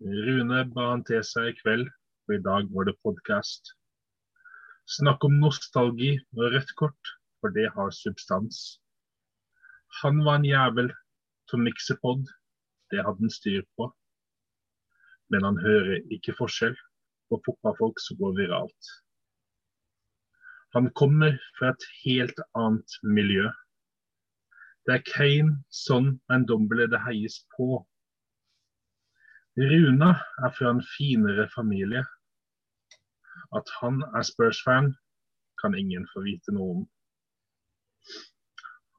Rune ba han til seg i kveld, og i dag var det podkast. Snakk om nostalgi og rødt kort, for det har substans. Han var en jævel som miksepod, det hadde han styr på. Men han hører ikke forskjell på fotballfolk som går viralt. Han kommer fra et helt annet miljø. Det er Kane, Son og en doble det heies på. Runa er fra en finere familie. At han er Spurs-fan, kan ingen få vite noe om.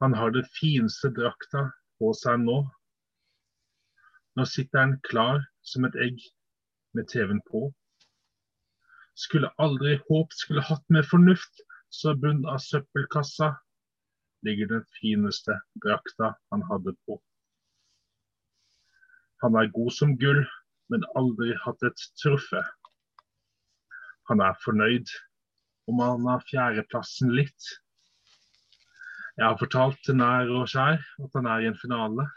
Han har det fineste drakta på seg nå. Nå sitter han klar som et egg med TV-en på. Skulle aldri håpt skulle hatt med fornuft, så bunnen av søppelkassa ligger den fineste drakta han hadde på. Han er god som gull, men aldri hatt et truffe. Han er fornøyd om han har fjerdeplassen litt. Jeg har fortalt til nær og skjær at han er i en finale.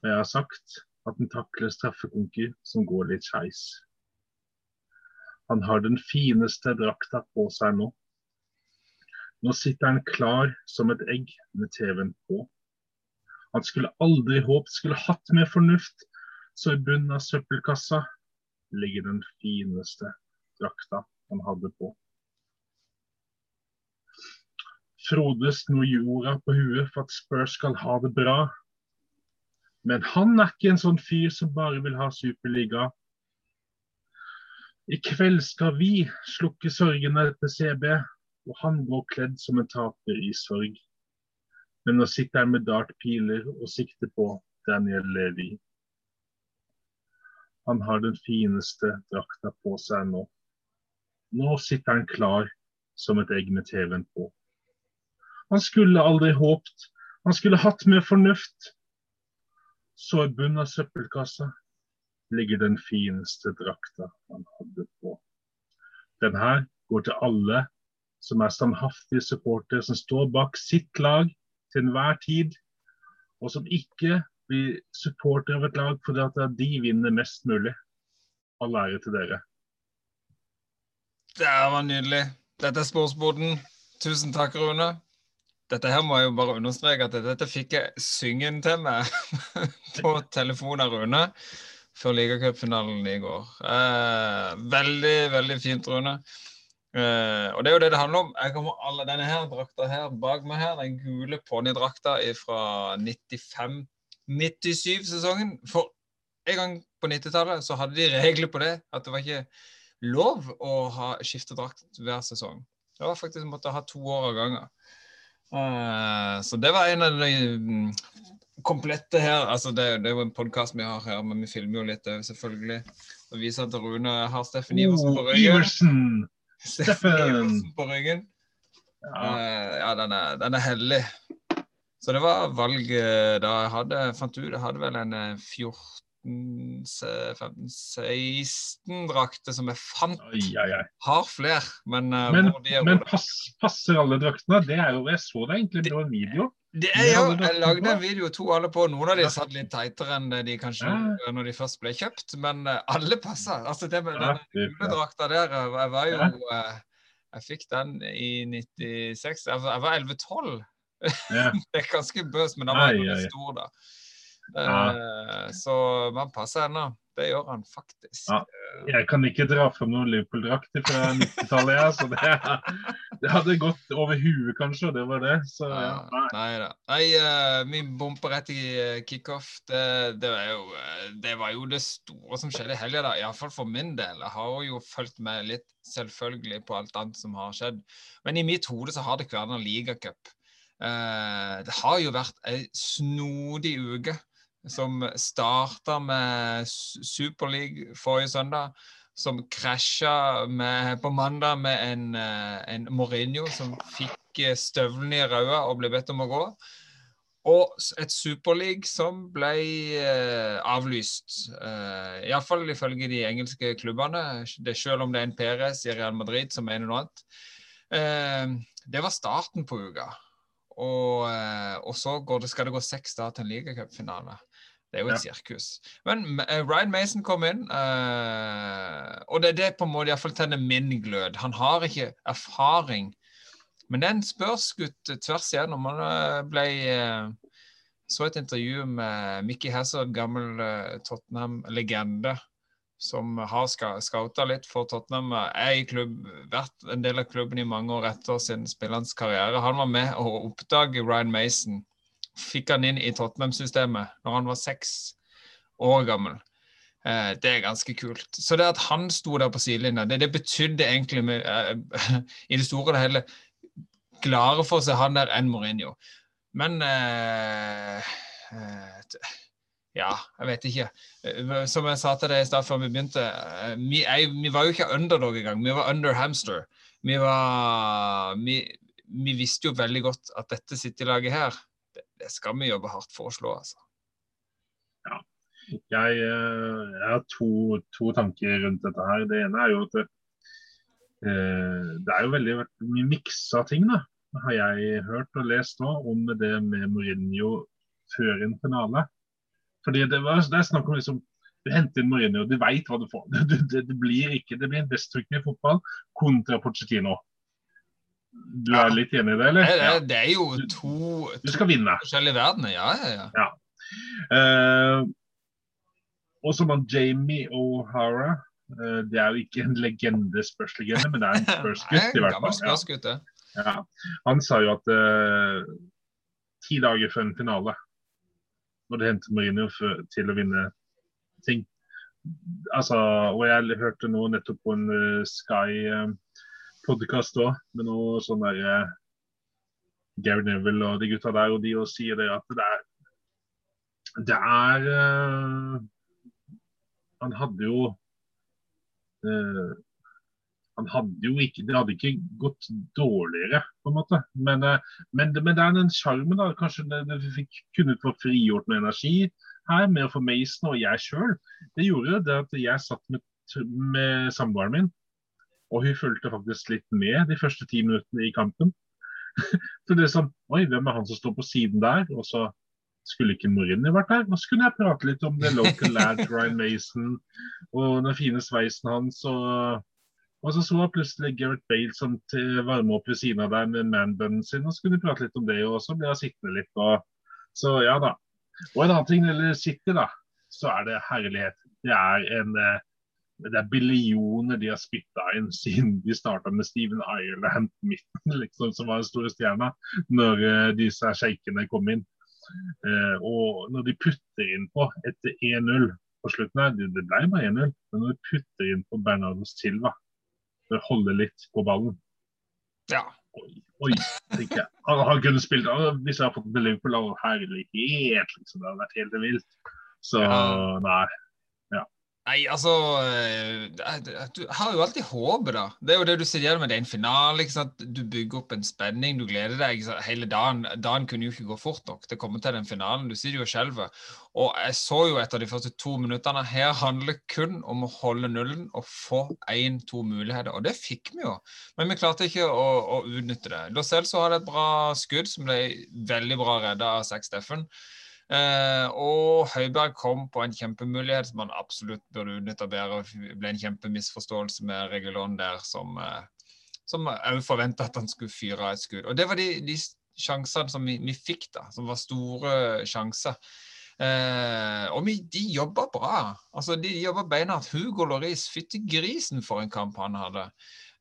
Og jeg har sagt at han takler straffekonker som går litt skeis. Han har den fineste drakta på seg nå. Nå sitter han klar som et egg med TV-en på. Han skulle aldri håpt skulle hatt mer fornuft, så i bunnen av søppelkassa ligger den fineste drakta han hadde på. Frode snur jorda på huet for at Spurs skal ha det bra. Men han er ikke en sånn fyr som bare vil ha Superliga. I kveld skal vi slukke sorgene til CB, og han går kledd som en taper i sorg. Men nå sitter han med dartpiler og sikter på Daniel Levi. Han har den fineste drakta på seg nå. Nå sitter han klar som et egg med TV-en på. Han skulle aldri håpt, han skulle hatt med fornuft. Så i bunnen av søppelkassa ligger den fineste drakta han hadde på. Den her går til alle som er standhaftige supportere som står bak sitt lag til enhver tid, og som ikke blir supporter av et lag fordi at de vinner mest mulig. All ære til dere. Det var nydelig. Dette er Sportsboden. Tusen takk, Rune. Dette her må jeg jo bare understreke at dette fikk jeg syngen til meg på telefon av Rune før ligacupfinalen i går. Eh, veldig, veldig fint, Rune. Uh, og det er jo det det handler om. Jeg kommer alle Denne her drakta her bak meg her, den gule ponnidrakta fra 95-97-sesongen. For en gang på 90-tallet så hadde de regler på det. At det var ikke lov å ha skifte drakt hver sesong. Det var faktisk måtte ha to år av gangen. Uh, så det var en av de mm, komplette her. altså Det, det er jo en podkast vi har her, men vi filmer jo litt òg, selvfølgelig. Og viser at Rune har Steffen Iversen på ryggen. Steffen på ryggen. Ja, uh, ja den, er, den, er, hellig. Så det var valget da jeg hadde fant ut Jeg hadde vel en 14 15, 16 drakter som jeg fant. Oi, oi, oi. Har flere, men uh, Men, men pass, passer alle draktene? Det er jo, Jeg så det egentlig på en video. Det er jo, Jeg lagde en video, to alle på. Noen av de satt litt teitere enn de kanskje ja. når de først ble kjøpt, men uh, alle passa. Altså, det med den juledrakta der, eh, jeg var jo uh, Jeg fikk den i 96. Jeg var, var 11-12. Ja. det er ganske bøs, men da var jeg stor, da. Uh, så man passer ennå. Det gjør han faktisk. Ja, jeg kan ikke dra fram noen Liverpool-drakt fra 90-tallet, ja, så det, det, hadde gått over huet, kanskje, og det var det. Så, ja, nei. nei da. Nei, uh, vi bomper rett i uh, kickoff. Det, det, var jo, uh, det var jo det store som skjedde i helga. Iallfall for min del. Jeg har jo fulgt med litt, selvfølgelig, på alt annet som har skjedd. Men i mitt hode så har det Kverner ligacup. Uh, det har jo vært ei snodig uke som starta med Superleague forrige søndag. Som krasja på mandag med en, eh, en Mourinho som fikk eh, støvlene i ræva og ble bedt om å gå. Og et Superleague som ble eh, avlyst. Eh, Iallfall ifølge de engelske klubbene. Det, selv om det er en Perez i Real Madrid som mener noe annet. Eh, det var starten på uka. Og, eh, og så det, skal det gå seks dager til en ligacupfinale. Det er jo et Ja. sirkus. Men uh, Ryan Mason kom inn, uh, og det er det på en måte iallfall tenner min glød. Han har ikke erfaring, men det er en spørsgutt tvers igjennom. Han eh, ble uh, så et intervju med Mickey Hazard, gammel Tottenham-legende, som har scouta litt for Tottenham. Er i klubb, vært en del av klubben i mange år etter sin spillerens karriere. Han var med å oppdage Ryan Mason. Fikk han inn i Tottenham-systemet når han var seks år gammel. Eh, det er ganske kult. Så det at han sto der på sidelinja, det, det betydde egentlig med, eh, i det store og det hele gladere for å se han der enn Mourinho. Men eh, eh, ja, jeg vet ikke. Som jeg sa til deg i stad før vi begynte, vi, jeg, vi var jo ikke underdog engang. Vi var under hamster. Vi var vi, vi visste jo veldig godt at dette City-laget her, det, skal vi jobbe hardt for å slå, altså. Jeg, eh, jeg har to, to tanker rundt dette her. Det ene er jo at det, eh, det er jo veldig mye miksa ting, da. Har jeg hørt og lest nå om det med Mourinho før en finale. Fordi det, var, det er snakk om liksom du henter inn Mourinho, du veit hva du får. Det, det, det blir ikke, det blir en destruktiv fotball kontra Pochettino. Du er litt enig i det, eller? Det, det, det er jo to, Du skal vinne. forskjellige verdener. Ja, ja, ja. Uh, og så man Jamie O'Hara. uh, det er jo ikke en legende, spørslegende, men det er en spørsgutt i hvert fall. Ja. Ja. Han sa jo at uh, ti dager før en finale, når det henter Mourinho til å vinne ting altså, Og jeg hørte nå nettopp på en uh, Sky-podkast òg, med noe sånn der uh, Gary Neville og de gutta der, og de og sier det at det er Det er uh, Han hadde jo uh, han hadde jo ikke, Det hadde ikke gått dårligere, på en måte. Men, eh, men, men det er den sjarmen. Kanskje det, det fikk kunne få frigjort noe energi her med å få Mason og jeg sjøl. Det gjorde det at jeg satt med, med samboeren min, og hun fulgte faktisk litt med de første ti minuttene i kampen. Så det er sånn Oi, hvem er han som står på siden der? Og så skulle ikke Mourinho vært der? Og så kunne jeg prate litt om the local lad, Ryan Mason, og den fine sveisen hans. og og så så jeg plutselig Gareth Bale som til varme opp ved siden av deg med manbunnen sin, og så kunne vi prate litt om det, og så ble jeg sittende litt. Og, så ja da. Og en annen ting når det gjelder City, da, så er det herlighet. Det er en eh, det er billioner de har spytta inn siden de starta med Steven Ireland midten, liksom, som var den store stjerna, når eh, disse sjeikene kom inn. Eh, og når de putter inn på etter 1-0 på slutten her, det, det ble bare 1-0, men når de putter inn på Bernardo Silva for å holde litt på ballen Ja. Oi, oi, tenker jeg. Han, han kunne spilt Hvis jeg hadde fått med Liverpool, liksom, det hadde vært helt vilt. Så Ja. nei. Nei, altså eh, Du har jo alltid håpet, da. Det er jo det du sitter med. Det er en finale. ikke sant? Du bygger opp en spenning, du gleder deg hele dagen. Dagen kunne jo ikke gå fort nok. Det kommer til den finalen. Du sitter jo og skjelver. Og jeg så jo etter de første to minuttene her handler kun om å holde nullen og få én-to muligheter. Og det fikk vi jo, men vi klarte ikke å, å utnytte det. Lo Celso hadde et bra skudd som ble veldig bra redda av Zack Steffen. Eh, og Høiberg kom på en kjempemulighet som han absolutt burde utnytta bedre. Det ble en kjempemisforståelse med Regulon der, som eh, òg forventa at han skulle fyre et skudd. Og det var de, de sjansene som vi, vi fikk, da, som var store sjanser. Eh, og vi, de jobba bra. Altså, De jobba beinhardt. Hugo Loris, fytti grisen for en kamp han hadde.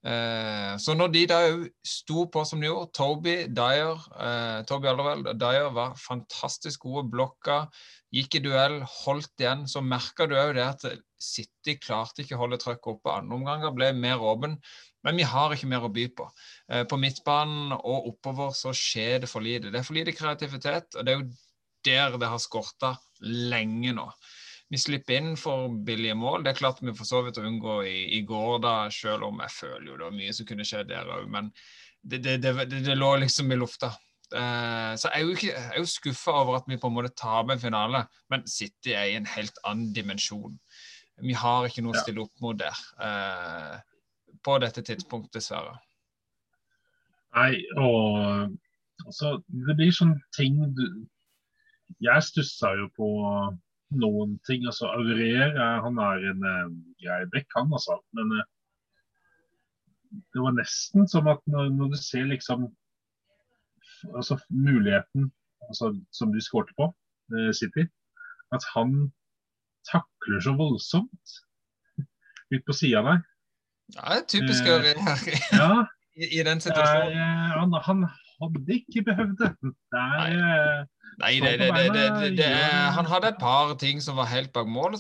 Eh, så når de da òg sto på som de gjorde, Toby Dyer, eh, Toby Alderweireld og Dyer var fantastisk gode, blokker. gikk i duell, holdt igjen, så merka du òg det at City klarte ikke å holde trøkket oppe. Andre omganger ble mer åpen, men vi har ikke mer å by på. Eh, på midtbanen og oppover så skjer det for lite. Det er for lite kreativitet, og det er jo der det har skorta lenge nå. Vi slipper inn for billige mål. Det klarte vi for så vidt å unngå i, i går, da, selv om jeg føler jo det var mye som kunne skjedd der òg. Men det, det, det, det, lå liksom i lufta. Uh, så jeg er jo, ikke, jeg er jo skuffa over at vi på en måte taper en finale, men City er i en helt annen dimensjon. Vi har ikke noe å stille opp mot der uh, på dette tidspunktet, dessverre. Nei, og altså, det blir sånne ting du Jeg stussa jo på noen ting. altså Aurier han er en uh, grei bekk, han altså. Men uh, det var nesten som at når, når du ser liksom altså muligheten altså, som de skårte på, City, at han takler så voldsomt ut på sida der. Ja, typisk Aurier. ja, I, I, den situasjonen. han, han hadde ikke behøvd det. det er, Nei, det, det, det, han hadde et par ting som var helt bak mål,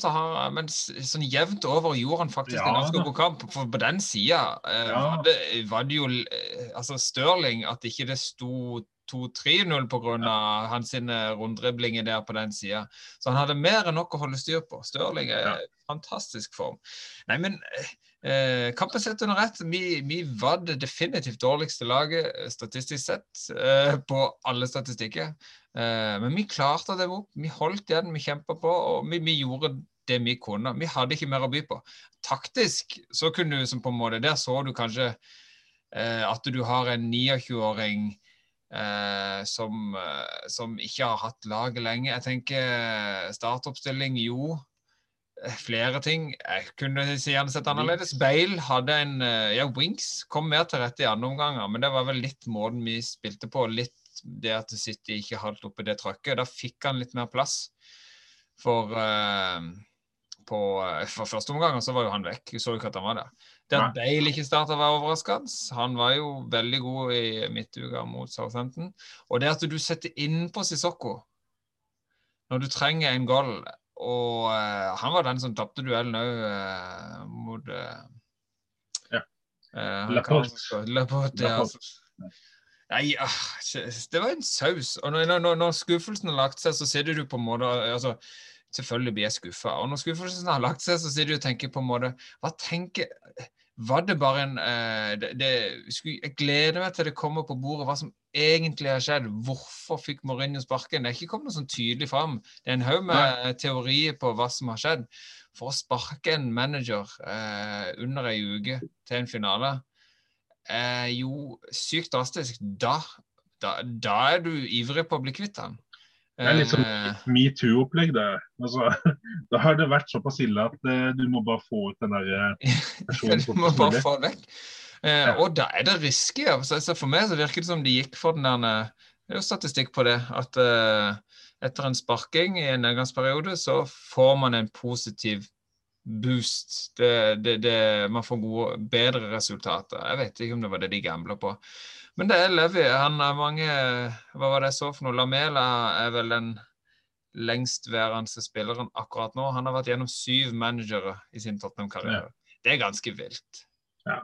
men sånn jevnt over gjorde han faktisk ja, en ganske god kamp. For på den sida eh, ja. var det jo eh, altså Stirling At ikke det sto 2-3-0 pga. Ja. hans runddriblinger der på den sida. Så han hadde mer enn nok å holde styr på. Stirling er ja. fantastisk form. Nei, men eh, kampen sett under ett, Vi, vi, var det definitivt dårligste laget statistisk sett eh, på alle statistikker. Eh, men vi klarte det opp. Vi holdt igjen, vi kjempa på, og vi, vi, gjorde det vi kunne. Vi hadde ikke mer å by på. Taktisk så kunne du som på en måte Der så du kanskje eh, at du har en 29-åring eh, som, eh, som, ikke har hatt laget lenge. Jeg tenker eh, startoppstilling, jo. Flere ting. Jeg kunne gjerne sett annerledes. Bale hadde en Ja, Winks kom mer til rette i andre omganger, men det var vel litt måten vi spilte på. Litt det at City ikke holdt oppe det trøkket. Da fikk han litt mer plass. For uh, på eh, for første omgang så var jo han vekk. Vi så jo ikke at han var der. Det at Bale ikke starta, var overraskende. Han var jo veldig god i midtuka mot Southampton. Og det at du setter innpå Sissoko når du trenger en goal Og uh, han var den som tapte duellen òg uh, mot Ja. Laporte. Laporte, ja. Altså. Nei, ah, det var en saus. Og når, når, når, skuffelsen har lagt seg, så sitter du på en måte altså, Selvfølgelig blir jeg skuffa. Og når skuffelsen har lagt seg, så sitter du og tenker på en måte Hva tenker Var det bare en eh, det, det, Jeg gleder meg til det kommer på bordet, hva som egentlig har skjedd. Hvorfor fikk Mourinho sparken? Det er ikke kommet noe sånn tydelig fram. Det er en haug med teorier på hva som har skjedd. For å sparke en manager eh, under ei uke til en finale er jo sykt drastisk. Da, da, da er du ivrig på å bli kvitt han. Det er litt sånn eh, metoo-opplegg. det. Altså, da har det vært såpass ille at uh, du må bare få ut den der uh, personen. du må bare få vekk. Uh, ja. Og da er det risky. Altså, for meg så virker det som de gikk for den der Det er jo statistikk på det. At etter en sparking i en nedgangsperiode, så får man en positiv boost. Det, det, det, man får gode, bedre resultater. Jeg vet ikke om det var det de gambla på. Men det er Levi. Han er mange Hva var det jeg så for noe? Lamela er vel den lengstværende spilleren akkurat nå. Han har vært gjennom syv managere i sin Tottenham-karriere. Ja. Det er ganske vilt. Ja.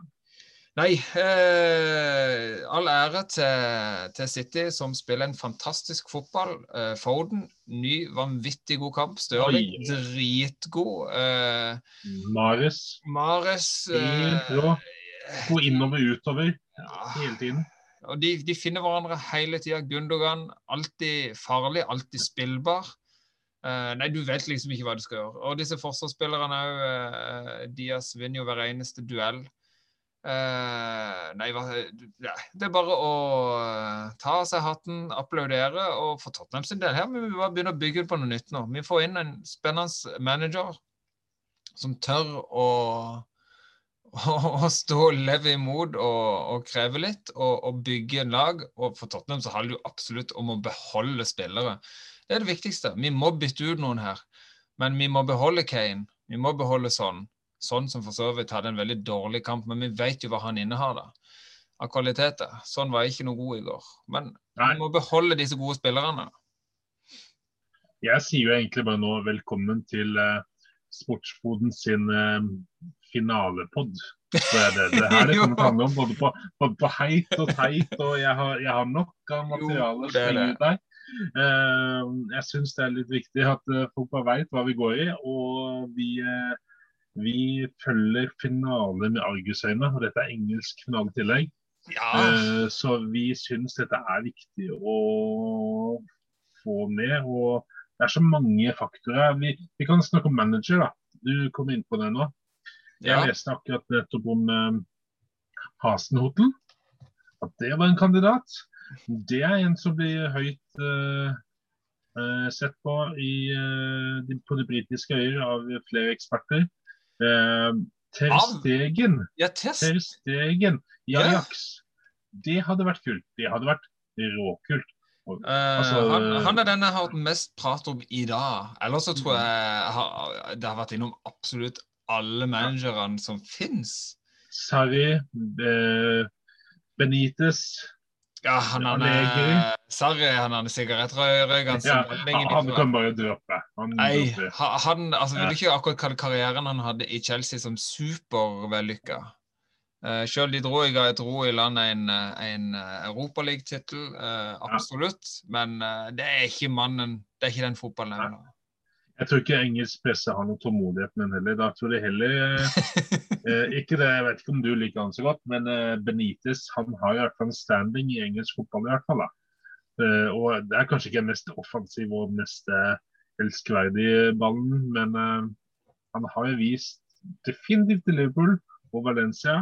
Nei, eh, all ære til, til, City, som spiller en fantastisk fotball. Eh, Foden, ny, vanvittig god kamp. Stirling, dritgod. Eh, Mares. Mares eh, Gå innover utover ja. hele tiden. Og de, de, finner hverandre hele tida. Gundogan, alltid farlig, alltid spillbar. Uh, nei, du vet liksom ikke hva du skal gjøre. Og disse forsvarsspillerne òg. Uh, Diaz vinner jo hver eneste duell. Uh, nei, ja, det er bare å ta av seg hatten, applaudere. Og for Tottenham sin del her må vi bare begynne å bygge på noe nytt nå. Vi får inn en spennende manager som tør å, å, stå leve imot og, og kreve litt og, og, bygge en lag. Og for Tottenham så handler det jo absolutt om å beholde spillere. Det er det viktigste. Vi må bytte ut noen her. Men vi må beholde Kane. Vi må beholde sånn. Sånn som for så vidt hadde en veldig dårlig kamp, men vi vet jo hva han innehar da, av kvaliteter. Sånn var ikke noe god i går. Men vi må beholde disse gode spillerne. Jeg sier jo egentlig bare nå velkommen til uh, Sportsboden sin uh, finalepod. Det er det, det her det kommer til å handle om, både på, både på heit og teit. og Jeg har, jeg har nok av materiale å slenge ut der. Jeg syns det er litt viktig at folk bare veit hva vi går i. og vi vi følger finale med argusøyne, og dette er engelsk finaletillegg. Ja. Uh, så vi syns dette er viktig å få med. og Det er så mange faktorer. Vi, vi kan snakke om manager. da. Du kom inn på det nå. Jeg ja. leste akkurat nettopp om uh, Hasenhotel. At det var en kandidat. Det er en som blir høyt uh, eh, sett på i, eh, de, på de britiske øyer av flere eksperter. Eh, Ter Stegen, Ja. Ter Stegen i Ja. Ajax. Det hadde vært kult. Det hadde vært råkult. Eh, altså, han, han er den jeg har hørt mest prat om i dag. Ellers så tror jeg har, det har vært innom absolutt alle managerne som fins. Sarri, eh, Benitez Ja, han Allegri. er Sarri, han er sigarettrøykeren. ja, som han, han kan bare droppe. Han Nei, han altså, vil ikke akkurat kalle karrieren han hadde i Chelsea som supervellykka. Uh, Sjøl de dro i, dro i land en, eh, en Europaligatittel, uh, absolutt. Men uh, det er ikke mannen Det er ikke den fotballen jeg vil ha. Jeg tror ikke engelsk presse har noe tålmodighet med den heller. Da tror jeg heller eh, eh, ikke det, Jeg vet ikke om du liker han så godt, men eh, Benitez han har i hvert fall en standing i engelsk fotball. i hvert fall da. Eh, og Det er kanskje ikke den mest offensive og mest eh, elskverdige ballen, men eh, han har jo vist definitivt til Liverpool og Valencia,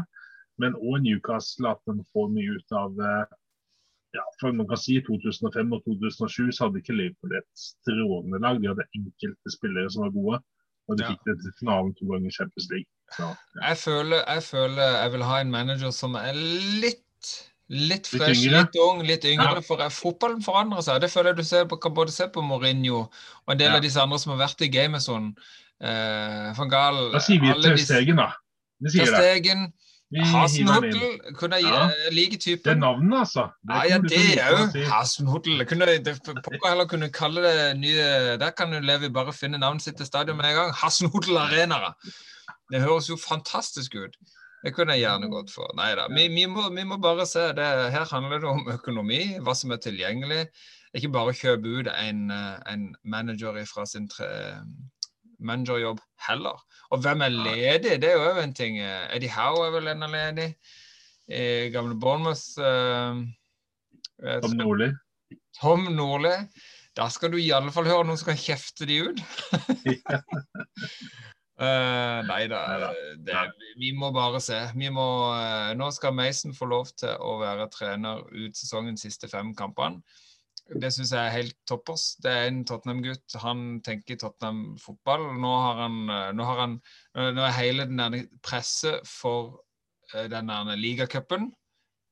men òg Newcastle at han får mye ut av ja, for man kan si I 2005 og 2007 så hadde ikke Liverpool et strålende lag. De hadde enkelte spillere som var gode, og de Ja. fikk det til finalen to ganger Champions League. Ja. Jeg føler, jeg føler jeg vil ha en manager som er litt Litt fresh, litt, litt ung, litt yngre. Ja. For fotballen forandrer seg. Det føler jeg du ser på, kan både se på Mourinho og en del av disse andre som har vært i gamet sånn. Eh, Van Gaal Da sier vi til Stegen, da. Vi sier det. Stegen, Hasenhuttel kunne jeg Ja. like typen. Det er navnet, altså. Ja, ja, det òg. si. Det, pokker heller kunne kalle det nye Der kan jo Levi bare finne navnet sitt til stadion med en gang. Hasenhuttel Arena. Det høres jo fantastisk ut. Det kunne jeg gjerne gått for. Nei da. Vi, vi, vi må bare se. Det, her handler det om økonomi, hva som er tilgjengelig. Ikke bare kjøpe ut en, eh, en manager fra sin tre, managerjobb heller. Og hvem er ledig? Det er jo en ting. Eddie Howe er vel ennå ledig. I gamle Bournemouth eh, eh, Tom Nordli. Tom Nordli. Da skal du i alle fall høre noen som kan kjefte de ut. uh, nei da. Det- Vi må bare se. Vi må, uh, nå skal Mason få lov til å være trener ut sesongens siste fem kampene. Det syns jeg er helt toppers. Det er en Tottenham-gutt. Han tenker Tottenham-fotball. Nå eh, nå Nå er hele den presset for eh, den ligacupen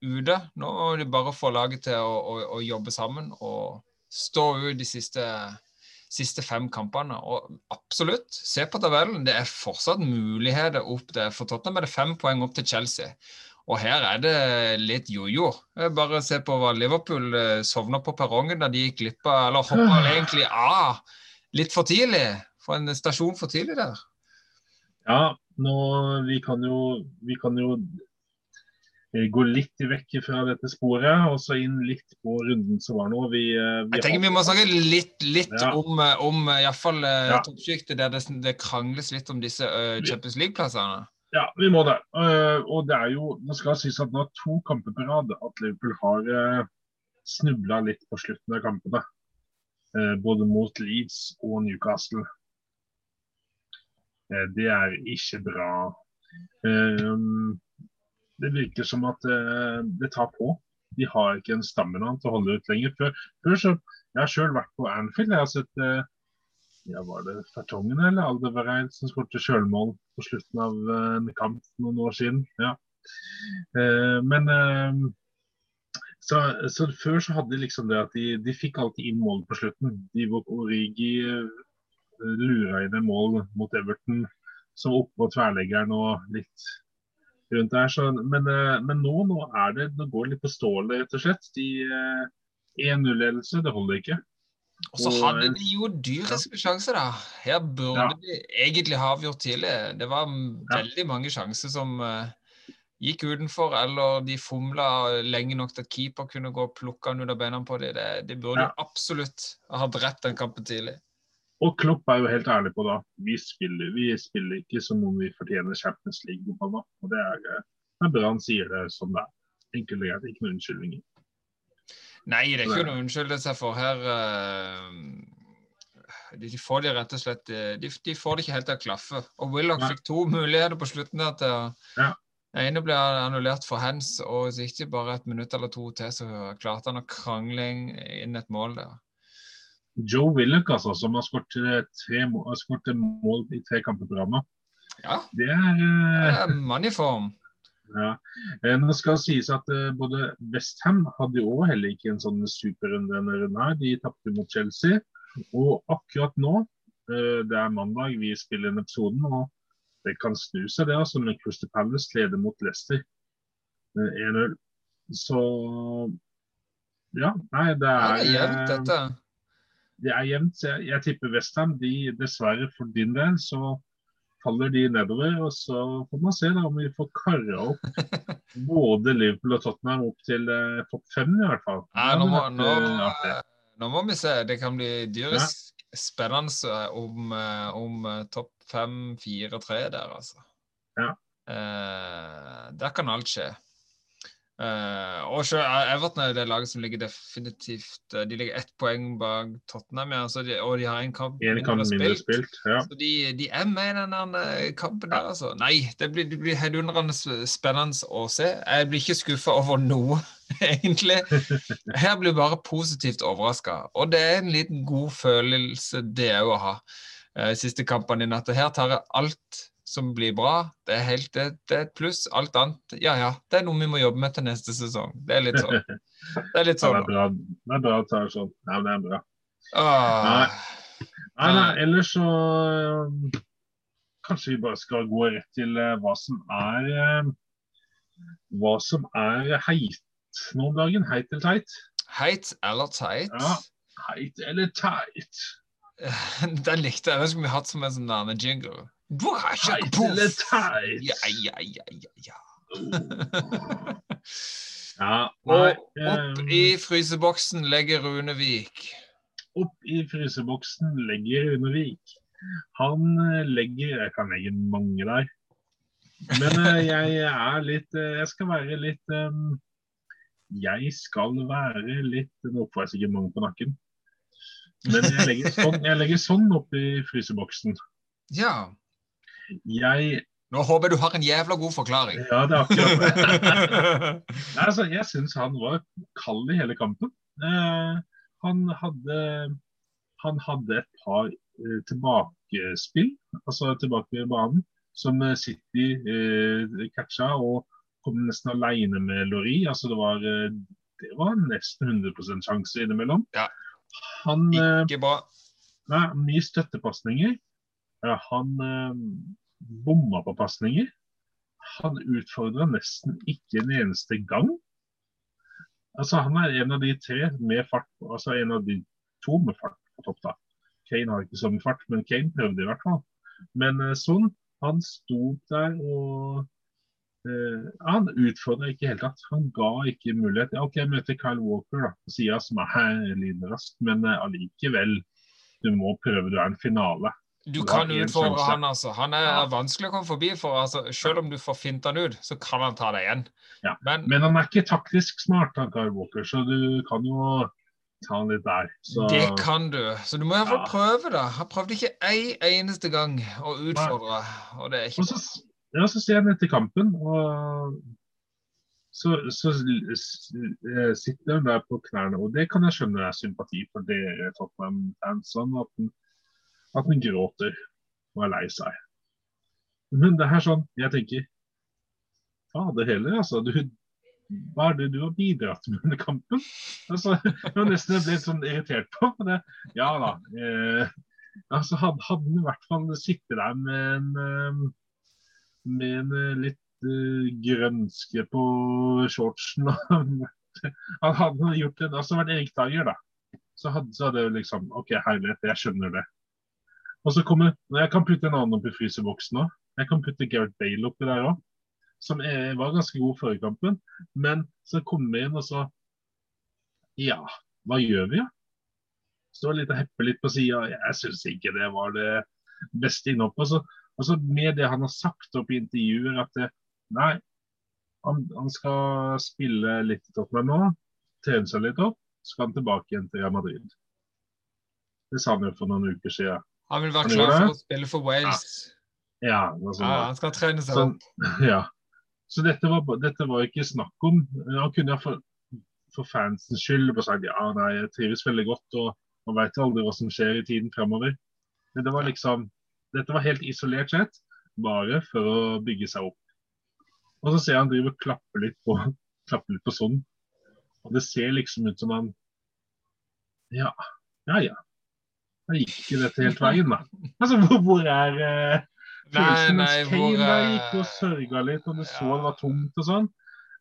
ute. Nå må de bare få laget til å, å, å jobbe sammen og stå ut de siste, siste fem kampene. Og absolutt, se på tabellen. Det er fortsatt muligheter opp der. For Tottenham er det fem poeng opp til Chelsea. Og her er det litt jojo. -jo. Bare se på hva Liverpool eh, sovna på perrongen da de gikk glipp av, eller hoppa egentlig av litt for tidlig. For en stasjon for tidlig der. Ja, nå, vi kan jo, vi kan jo eh, gå litt vekk fra dette sporet, og så inn litt på runden som var nå. Vi, eh, vi Jeg tenker vi må snakke litt, litt Ja. om, eh, om iallfall Ja. toppsjiktet, der det, det krangles litt om disse uh, Champions League-plassene. Ja, vi må det. Eh, og det er jo, det skal sies at nå er to kamper på rad at Liverpool har uh, snubla litt på slutten av kampene. Eh, både mot Leeds og Newcastle. Eh, det er ikke bra. Eh, det virker som at eh, det tar på. De har ikke en stamina til å holde ut lenger. Før, før så, Jeg har sjøl vært på Anfield. Jeg har sett eh, ja, Var det Fertongen eller Aldevereid som skåret sjølmål på slutten av eh, en kamp noen år siden? Ja. Eh, men eh, så, så Før så hadde de liksom det at de, de fikk alltid inn mål på slutten. De var Origi eh, lura inn en mål mot Everton som oppå tverleggeren og litt rundt der. Så, men, eh, men nå, nå er det det går det litt på stålet, rett og slett. De eh, 1-0-ledelse, det holder ikke. Og så hadde eh, de jo dyriske sjanser, da. Her burde Ja. de egentlig ha avgjort tidlig. Det var Ja. veldig mange sjanser som uh, gikk utenfor, eller de fomla lenge nok til at keeper kunne gå og plukke han under beina på dem. Det, de burde Ja. jo absolutt ha drept den kampen tidlig. Og Klopp er jo helt ærlig på da. Vi spiller, vi spiller ikke som om vi fortjener Champions League-fotball. Og det er, eh, det er bra han sier det som det er. Enkelt og greit, ikke noen unnskyldninger. Nei, det er ikke noe å unnskylde seg for. Her eh, de, de får det rett og slett eh, de, de får det ikke helt til å klaffe. Og Willoch fikk to muligheter på slutten der til å Ja. Den ene ble annullert for hands, og hvis ikke bare et minutt eller to til, så klarte han å krangle inn et mål der. Joe Willoch, altså, som har skåret eh, tre må- mål i tre kamper på rad. Ja, Det er eh, er mann i form. Ja. Eh, Nå skal det sies at eh, både Westham hadde jo heller ikke en sånn superrunde denne runden her. De tapte mot Chelsea. Og akkurat nå, eh, det er mandag, vi spiller inn episoden, og det kan snu seg det, altså. Men Crystal Palace leder mot Leicester eh, 1-0. Så ja, nei, det er det er jevnt, dette. det er jevnt. Jeg, jeg tipper Westham. De, dessverre for din del, så faller de nedover. Og så får man se da om vi får kara opp både Liverpool og Tottenham opp til eh, topp fem, i hvert fall. Nei, nå, må, nå, eh, nå må vi se. Det kan bli dyrisk spennende om, eh, om eh, topp fem, fire, tre der, altså. Ja. Eh, der kan alt skje. Eh, og selv, Everton er det laget som ligger definitivt eh, De ligger ett poeng bak Tottenham, ja, så de, og de har en kamp En kamp mindre spilt. Ja. Så de, de er med i den eh, kampen der, altså. Nei, det blir, det blir heidundrende spennende å se. Jeg blir ikke skuffa over noe, egentlig. Her blir bare positivt overraska. Og det er en liten god følelse, det òg, å ha. Uh, Siste kampene i natt. Og Her tar jeg alt som blir bra. Det er helt det, det er et pluss. Alt annet, ja ja. Det er noe vi må jobbe med til neste sesong. Det er litt sånn. Det er litt Ja, det sånn. er bra. Det er bra å ta det sånn. Ja, det er bra. Ah. Nei, nei, ellers så eh, Kanskje vi bare skal gå rett til eh, hva som er eh, Hva som er heit nå om dagen. Heit eller teit? Heit eller teit? Ja. Heit eller teit? Den likte jeg. Den skulle vi hatt som en sånn jingle. Teit? Ja, ja, ja, ja, ja. Ja, Og opp eh, i fryseboksen legger Runevik. opp i fryseboksen legger Runevik. Han eh, legger Jeg kan legge mange der. Men eh, jeg er litt eh, Jeg skal være litt eh, Jeg skal være litt Nå får jeg sikkert mange på nakken. Men jeg legger sånn, jeg legger sånn opp i fryseboksen. Ja. Jeg Nå håper jeg du har en jævla god forklaring. Ja, det er akkurat. Nei, altså, jeg syns han var kald i hele kampen. Eh, han, hadde, han hadde et par eh, tilbakespill, altså tilbake i banen, som eh, City eh, catcha og kom nesten alene med Lori. Altså, det var, eh, det var nesten 100% sjanse innimellom. Ja. Han eh, Ikke bra. Nei, mye støttepasninger. Han eh, bomma på pasninger. Han utfordra nesten ikke en eneste gang. Altså, han er en av de tre med fart, altså en av de to med fart på topp. da. Kane har ikke så mye fart, men Kane prøvde i hvert fall. Men eh, sånn, han sto der og eh, Han utfordra ikke i det hele tatt. Han ga ikke mulighet. Ja, OK, jeg møter Kyle Walker på sida, som er lynrask, men eh, allikevel. Du må prøve, du er en finale. Du kan utfordre han, altså. Han er Ja. vanskelig å komme forbi, for altså, selv om du får finta han ut, så kan han ta deg igjen. Ja, Men Men han er ikke taktisk smart, han Kyle Walker, så du kan jo ta han litt der. Så, det kan du. Så du må iallfall Ja. prøve, da. Han prøvde ikke ei eneste gang å utfordre, og det er ikke og så, ja, så ser han etter kampen, og så, så s- eh, sitter han der på knærne. Og det kan jeg skjønne er sympati for dere Tottenham-fans, sånn at han, at han gråter og er lei seg. Men det er sånn, jeg tenker Fader heller, altså. Du, hva er det du har bidratt med under kampen? Altså, jeg var nesten blitt sånn irritert på. Det. Ja da. Eh, altså, hadde, han i hvert fall sittet der med en, eh, med en eh, litt uh, grønske på shortsen Han hadde gjort det, altså vært Erik Tager, da. Så hadde, så hadde jeg liksom OK, herlighet, jeg skjønner det. Og så kommer Jeg kan putte en annen opp i fryseboksen òg. Jeg kan putte Gareth Bale oppi der òg. Som er, var ganske god før kampen. Men så kommer vi inn, og så Ja, hva gjør vi, da? Står litt og hepper litt på sida. Jeg syns ikke det var det beste innhoppet. Altså, altså med det han har sagt opp i intervjuer, at det, nei, han, han skal spille litt i Tottenham nå, trene seg litt opp, så skal han tilbake igjen til Real Madrid. Det sa han jo for noen uker siden. Han vil være klar for å spille for Wales. Ja, sånn Ja, han skal trene seg opp. opp. ja. Så dette var, dette var ikke snakk om Han kunne for, for fansens skyld bare sagt ja, nei, jeg trives veldig godt og Man veit aldri hva som skjer i tiden fremover. Men det var liksom Dette var helt isolert sett, bare for å bygge seg opp. Og så ser jeg han driver og klapper litt på, klapper litt på sånn. Og det ser liksom ut som han Ja, ja, ja. Da gikk ikke dette helt veien, da. Altså, hvor, hvor er uh, Nei, nei, hvor der gikk og sørga litt, og du så det var tomt og sånn.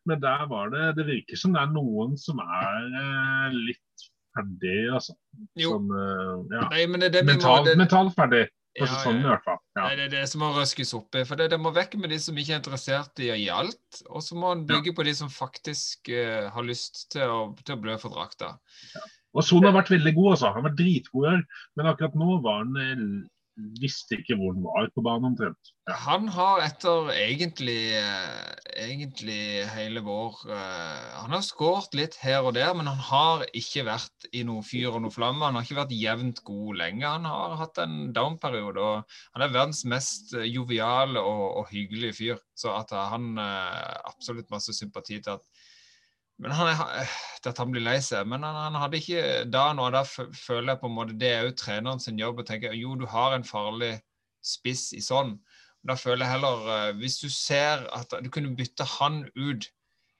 Men der var det Det virker som det er noen som er uh, litt ferdig, altså. Som, uh, ja. Nei, men det, det mental, må, det... mental, ferdig. Ja, sånn, ja. Nei, Det er det som må røskes opp i. For det, det, må vekk med de som ikke er interessert i å gi alt. Og så må en bygge på de som faktisk uh, har lyst til å, til å blø for drakta. Ja. Og Son har vært veldig god, altså. Han har vært dritgod her. Men akkurat nå var han eh, visste ikke hvor han var på banen omtrent. Ja. Han har etter egentlig, eh, egentlig hele vår uh, Han har skåret litt her og der, men han har ikke vært i noe fyr og noe flamme. Han har ikke vært jevnt god lenge. Han har hatt en down-periode. og Han er verdens mest joviale og, og hyggelige fyr. Så at han absolutt masse sympati til at men han eh, at han blir lei seg. Men han, han, hadde ikke da noe. Da føler jeg på en måte det er jo treneren sin jobb å tenke jo, du har en farlig spiss i sånn. Da føler jeg heller uh, Hvis du ser at du kunne bytte han ut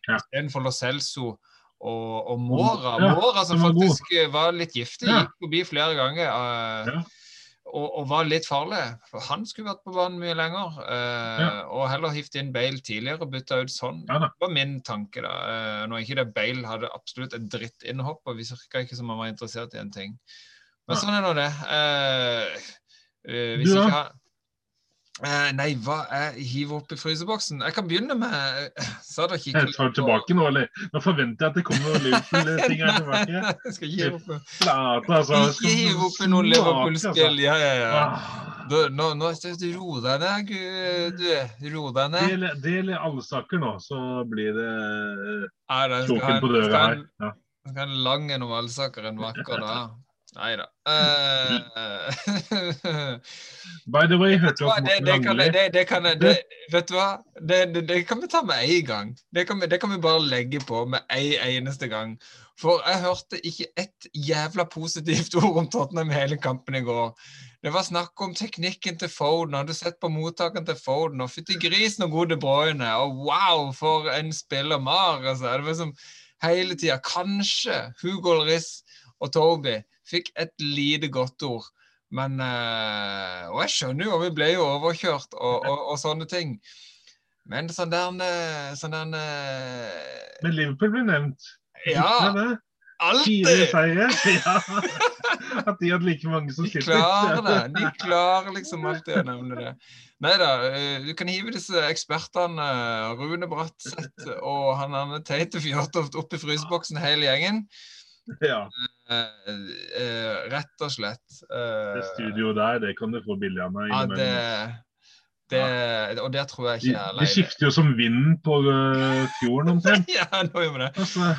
ja. istedenfor Lo Celso og, og Mora ja, Mora som faktisk var, var litt giftig, gikk forbi flere ganger. Uh, ja og, og, var litt farlig. For han skulle vært på banen mye lenger. Eh, ja. Og heller hivt inn Bale tidligere og bytta ut sånn. Ja, det var min tanke. da. Eh, når ikke det Bale hadde absolutt et drittinnhopp, og vi virka ikke som han var interessert i en ting. Men ja. sånn er nå det. Eh, eh hvis du, ikke har Eh, nei, hva er hiver opp i fryseboksen? Jeg kan begynne med Sa dere ikke jeg tar tilbake nå, eller? Nå forventer jeg at det kommer noen Liverpool-ting her tilbake. jeg skal ikke hive opp Flate, altså. Ikke hive oppi noen Liverpool-spill. Altså. Ja, ja, ja. Du, nå, nå Ro deg ned, du. Ro deg ned. Del, del i alle saker nå, så blir det kroken på døra her. Ja. Skal en lang en om allsaker en vakker dag. Nei da. Uh, By the way, hørte du at det, det, kan, det, det, kan, det, Vet du hva? Det, det, kan vi ta med én gang. Det kan, vi, det kan vi bare legge på med én eneste gang. For jeg hørte ikke ett jævla positivt ord om Tottenham hele kampen i går. Det var snakk om teknikken til Foden. Har du sett på mottakeren til Foden? Og fytti grisen og gode Bruyne. Og wow, for en spiller Mar! Altså. Det var som hele tida. Kanskje Hugo Lloris og Toby fikk et lite godt ord. Men uh, Og jeg skjønner jo, vi ble jo overkjørt og, og, og sånne ting. Men sånn der eh, sånn der uh, Men Liverpool ble nevnt. Ja. Alltid! Fire seire. Ja. At de hadde like mange som sitter. De klarer det. De klarer liksom alltid å nevne det. Nei da, du kan hive disse ekspertene, Rune Bratseth og han andre Teite Fjørtoft, opp i fryseboksen, hele gjengen. Ja. Uh, uh, rett og slett. Uh, det studioet der, det kan du få billig av meg. Ja, det, det. Og det tror jeg ikke er De, de skifter jo som vinden på fjorden omtrent. ja, nå gjør vi det. Altså.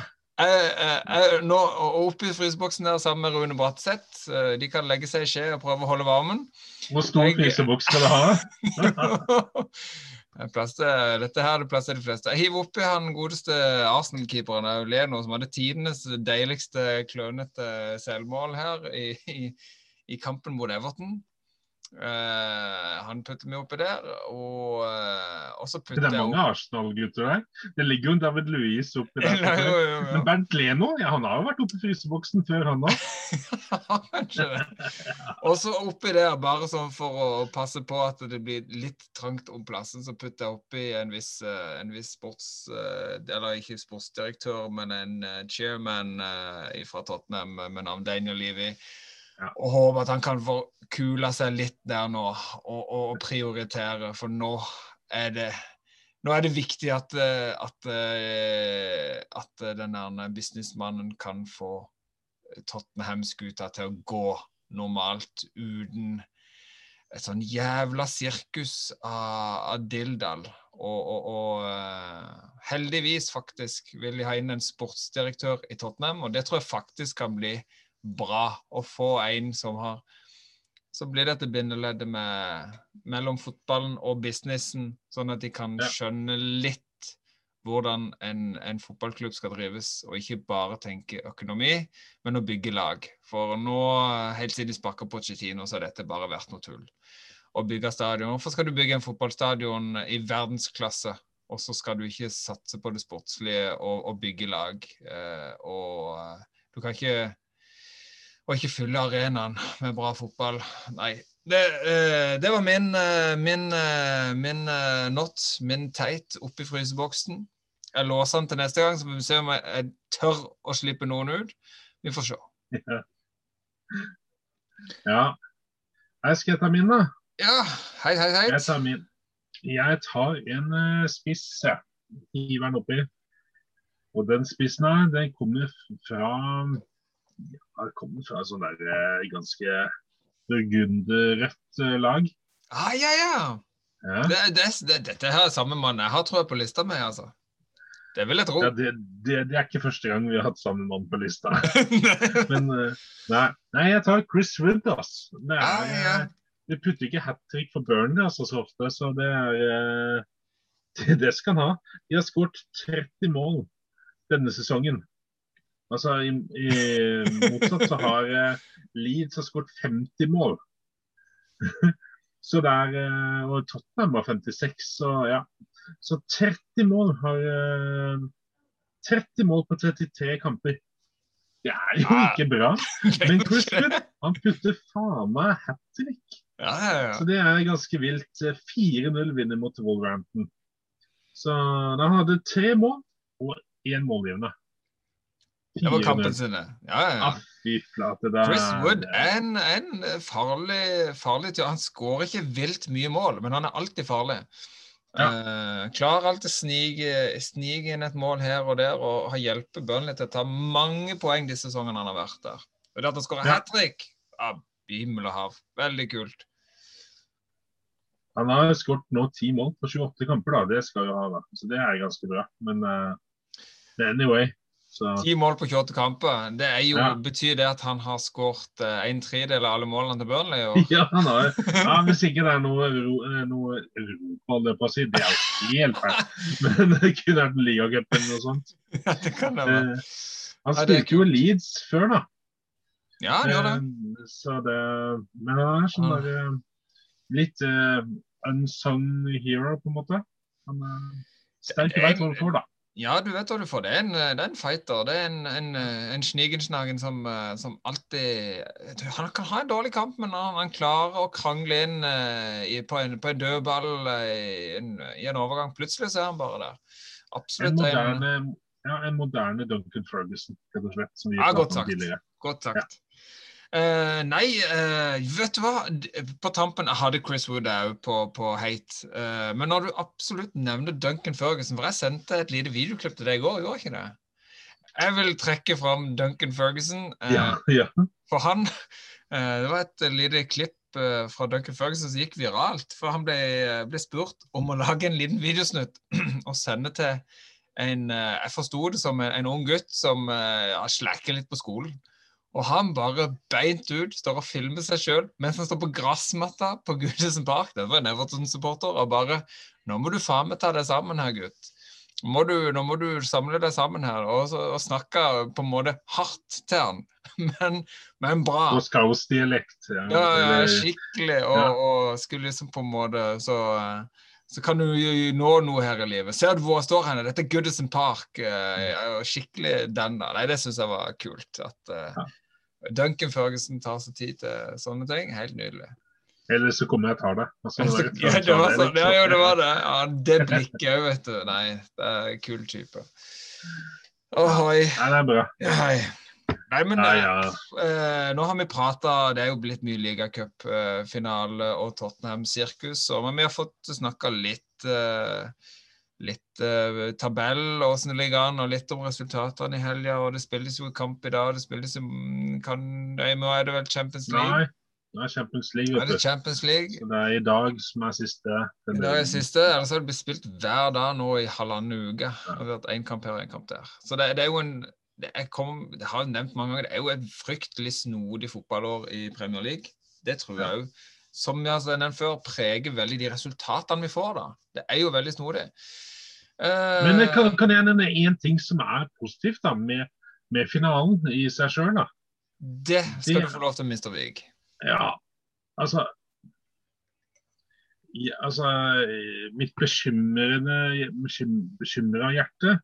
nå Oppe i fryseboksen der sammen med Rune Bratseth. De kan legge seg i skje og prøve å holde varmen. Hvor stor fryseboks skal du ha? dette her er det plass til de fleste. Hiv oppi han godeste Arsenal-keeperen Leno, som hadde tidenes deiligste klønete selvmål her i, i, i kampen mot Everton. Uh, han putter meg oppi der, og, uh, og så putter jeg Det er mange Arsenal-gutter der. Det ligger jo David Louis oppi der. Nei, jo, jo, jo. Men Bernt Leno ja, han har jo vært oppi fryseboksen før, han òg. Og så oppi der, bare sånn for å passe på at det blir litt trangt om plassen, så putter jeg oppi en viss, uh, en viss sports... eller ikke sportsdirektør, men en chairman fra Tottenham med navn Daniel Levy. Ja. Og håper at han kan få kula seg litt der nå og, og, prioritere, for nå er det nå er det viktig at, eh, at, eh, at den businessmannen kan få Tottenham-skuta til å gå normalt uten et sånn jævla sirkus av, av Dildal. Og, og, og, eh, heldigvis faktisk vil de ha inn en sportsdirektør i Tottenham, og det tror jeg faktisk kan bli bra å få en som har Så blir dette bindeleddet med, mellom fotballen og businessen, sånn at de kan skjønne litt hvordan en, en, fotballklubb skal drives, og ikke bare tenke økonomi, men å bygge lag. For nå, helt siden de sparka Pochettino, så har dette bare vært noe tull. Å bygge stadion. Hvorfor skal du bygge en fotballstadion i verdensklasse, og så skal du ikke satse på det sportslige og, og bygge lag? Eh, og eh, du kan ikke og ikke fylle arenaen med bra fotball. Nei. Det, eh, det var min, eh, min, eh, min not, min teit, oppi fryseboksen. Jeg låser den til neste gang, så får vi se om jeg tør å slippe noen ut. Vi får se. Ja. ja. Jeg skal ta min, da. Ja. Hei, hei, hei. Jeg tar min. Jeg tar en spiss, jeg. Hiver den oppi. Og den spissen her, den kommer fra har kommet fra sånn der eh, ganske burgunderrødt eh, lag. Ah, ja, ja. ja. Det, det, det, dette her er samme mann jeg har tror jeg på lista med, altså. Det vil jeg tro. Ja, det, det, er ikke første gang vi har hatt samme mann på lista. Men eh, nei, nei, jeg tar Chris Wood, altså. Det er, ah, ja. Vi putter ikke hat trick for Burnley altså, så ofte, så det er Det skal han ha. De har skåret 30 mål denne sesongen. Altså, i, i motsatt så har uh, Leeds har skåret 50 mål. så der, uh, Og Tottenham var 56, så ja. Så 30 mål har uh, eh, 30 mål på 33 kamper. Det er jo ikke bra. Men Chris Wood, han putter faen meg hat trick. Ja, ja, ja. Så det er ganske vilt. 4-0 vinner mot Wolverhampton. Så da hadde tre mål og én målgivende. Det var kampen sine. Ja, ja. Chris Wood er en, en farlig, farlig til. Han skårer ikke vilt mye mål, men han er alltid farlig. Ja. Uh, klarer alltid å snike, snike inn et mål her og der og har hjulpet Burnley til å ta mange poeng de sesongene han har vært der. Og det at han skårer ja. hat trick, himmel og hav. Veldig kult. Han har skåret nå ti mål på 28 kamper, da. Det skal jo ha, da. Så det er ganske bra. Men uh, anyway, Ti mål på 28 kamper. Det jo, ja. Betyr det at han har skåret uh, en tredjedel av alle målene til Burnley? Og... Ja, han har ja, Hvis ikke det er noe eh, holder på å si, det er helt feil. Men det kunne vært ligacup eller noe sånt. Ja, det kan det være. Uh, han spilte jo Leeds før, da. Ja, han gjør det. Uh, så det men han er sånn der litt unsung hero, på en måte. Han er sterk i vei får, da. Ja, du vet hva du får. Det er en, det er en fighter. Det er en, en, en snigensnagen som, som, alltid Han kan ha en dårlig kamp, men han, han klarer å krangle inn i, på, en, på en dødball i, i, en overgang. Plutselig så er han bare der. Absolutt. En moderne, ja, en moderne Duncan Ferguson, rett og slett. Ja, godt sagt. Godt sagt. Ja. Uh, nei, uh, vet du hva? På tampen jeg hadde Chris Wood òg på, på hate. Uh, men når du absolutt nevner Duncan Ferguson For jeg sendte et lite videoklipp til deg i går, gjorde ikke det? Jeg vil trekke fram Duncan Ferguson. Ja, ja. For han Det var et lite klipp fra Duncan Ferguson som gikk viralt. For han ble, ble spurt om å lage en liten videosnutt og sende til en Jeg forsto det som en, en, ung gutt som uh, slacker litt på skolen. Og han bare beint ut står og filmer seg sjøl mens han står på gressmatta på Gudesen Park. Det var en Everton-supporter. Og bare Nå må du faen meg ta deg sammen her, gutt. Må du, nå må du samle deg sammen her. Og, og snakke på en måte hardt til han, men, men bra. Og skausdialekt. Ja, ja, ja, skikkelig. Og, ja. og, skulle liksom på en måte så så kan du nå noe her i livet. Ser du hvor jeg står henne? Dette er Goodison Park. Uh, skikkelig den der. Nei, det syns jeg var kult. At uh, Duncan Førgesen tar seg tid til sånne ting. Helt nydelig. Eller så kommer jeg og tar det. Altså, ja, det var sånn. Ja, jo, det var det. Ja, det blikket òg, vet du. Nei, det er en kul type. Ohoi. Nei, det er bra. Hei. Nei, men Nei, ja. eh, nå har vi prata Det er jo blitt mye ligacupfinale eh, og Tottenham-sirkus. Men vi har fått snakka litt eh, litt eh, tabell og åssen det ligger an, og litt om resultatene i helga. Og det spilles jo kamp i dag. Det spilles jo kan, Nei, Nå er det vel Champions League? Nei. Det er Champions League. Er det Champions League? Så det er i dag som er siste. I dag er siste, Ellers har det blitt spilt hver dag nå i halvannen uke. Det har vært én kamp her og én kamp der. Så det, det er jo en det, kom, det har jeg nevnt mange ganger, det er jo et fryktelig snodig fotballår i Premier League. Det tror jeg òg. Som jeg har nevnt før, preger veldig de resultatene vi får da. Det er jo veldig snodig. Uh, Men jeg kan, kan jeg nevne én ting som er positivt da, med, med finalen i seg sjøl? det skal det- du få lov til, Mr. Vig. Ja, altså ja, altså, mitt bekymrende bekym- bekymra hjerte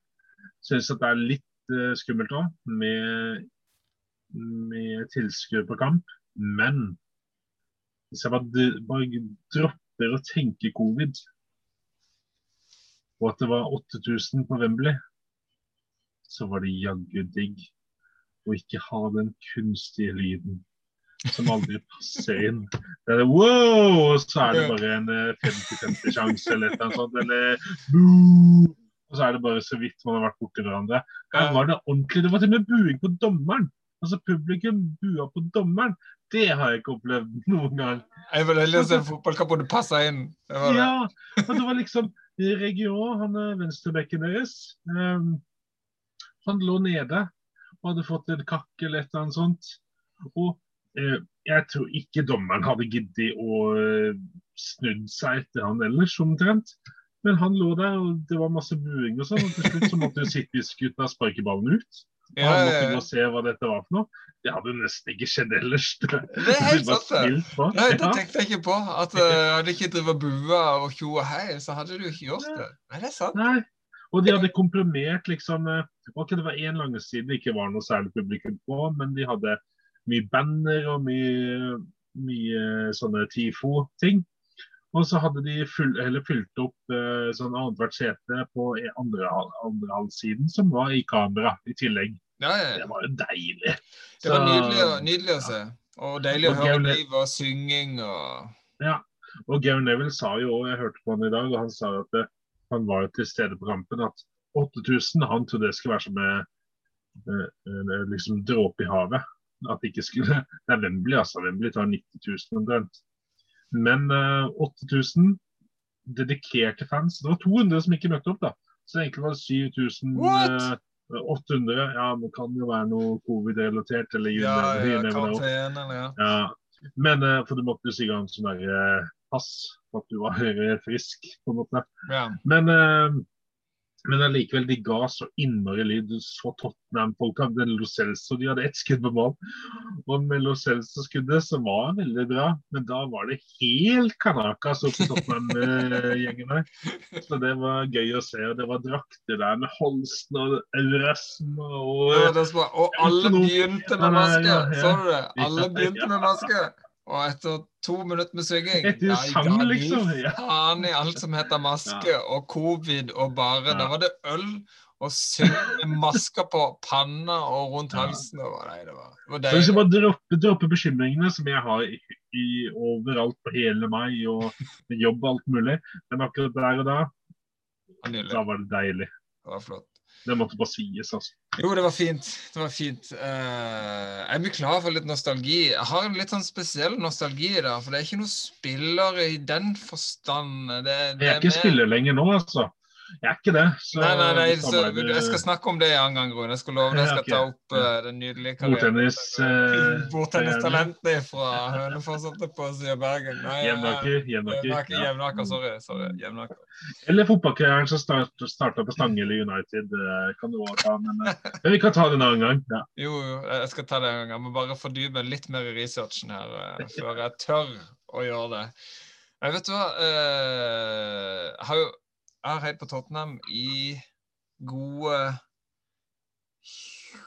syns at det er litt eh, skummelt òg, med, med tilskuere på kamp. Men hvis jeg bare, bare dropper å tenke covid, og at det var 8000 på Wembley, så var det jaggu digg å ikke ha den kunstige lyden som aldri passer inn. Det er wow! Og så er det bare en eh, 50-50 sjanse eller et eller annet sånt. Eller boo! Og så er det bare så vidt man har vært borti hverandre. Her var det ordentlig. Det var til og med buing på dommeren. Altså Publikum bua på dommeren. Det har jeg ikke opplevd noen gang. Jeg vil heller se en fotballkamp hvor det passer inn. Det det. Ja, og det var liksom Region, han er venstrebekken deres, um, han lå nede og hadde fått en kakk eller et eller annet sånt. Og uh, jeg tror ikke dommeren hadde giddet å uh, snudd seg etter han ellers, omtrent. Men han lå der, og det var masse buing og sånn. Og til slutt så måtte jo City-gutta sparke ballen ut. Og han måtte gå og se hva dette var for noe. Det hadde nesten ikke skjedd ellers. Det, er helt sant, det. Nei, det tenkte jeg ikke på. At uh, hadde ikke drevet bua og tjo og hei, så hadde du ikke gjort det. Nei, det er sant. Nei. Og de hadde komprimert liksom eh, Ok, det var én lange side det ikke var noe særlig publikum på, men de hadde mye banner og mye, mye sånne TIFO-ting. Og så hadde de full, eller fylt opp eh, sånn annethvert sete på e- andre, andre halvsiden, som var i kamera i tillegg. Ja, ja. Det var jo deilig. Det var Så- nydelig, å- nydelig å se. Og deilig å Og høre Gaune- liv og synging og Ja. Og Gary Neville sa jo, jeg hørte på han i dag, og han sa at det, han var til stede på kampen, at 8000 han trodde det skulle være som en, eh, en liksom dråpe i havet. At det ikke skulle Det er Wembley, altså. Wembley tar 90 000 omtrent. Men eh, 8000 dedikerte fans. Det var 200 som ikke møtte opp, da. Så egentlig var det 7800. What? Ja, det kan jo være noe covid-relatert eller you Ja, ja, karantene, eller ja. Ja, men eh, for du måtte jo ha en sånn der eh, pass for at du var eh, frisk, på en måte. ja. Men, eh, men allikevel, de ga så innmari lyd. Du så Tottenham-folka. Lo Celso, de hadde ett skudd på mål. Og med Lo Celso-skuddet, så var veldig bra, men da var det helt kanakas oppi Tottenham-gjengen der. Så det var gøy å se. Og det var drakter der med Holsten og Eurasm og var, og alle begynte med maske. Så du det? Alle begynte med maske. Og etter to minutter med synging da sang, liksom, ja. faen i alt som heter maske og covid og bare Da var det øl og synge med masker på panna og rundt Ja. halsen. Og, nei, det var, det var Så hvis du bare droppe, droppe bekymringene som jeg har i, i overalt på hele meg, og jobb og alt mulig, men akkurat der og da, Ja, da var det deilig. Det var flott. Det måtte bare sies, altså. Jo, det var fint. Det var fint. Uh, jeg mye klar for litt nostalgi. Jeg har en litt sånn spesiell nostalgi dag, for det er ikke noen spiller i den forstand. Det, det Jeg er ikke mer- spiller lenger nå, altså. Jeg er ikke det. Så Nei, nei, nei, så, samarbeider- jeg skal snakke om det en annen gang, Rune. Jeg skal love deg jeg skal okay. ta opp uh, den nydelige karrieren. Bordtennis, eh, fra Hønefoss på å si, Bergen. Jevnaker. Jevnaker, Jevnaker. Sorry. sorry, Jevnaker. Eller fotballkarrieren som start, starta på Stangele United. eh, kan du også ta, men, eh, men vi kan ta det en annen gang. Ja. Jo, jo, jeg skal ta det en gang. Jeg må bare fordype litt mer i researchen her eh, før jeg tør å gjøre det. Jeg vet du hva eh, Jeg har jo jeg har heiet på Tottenham i gode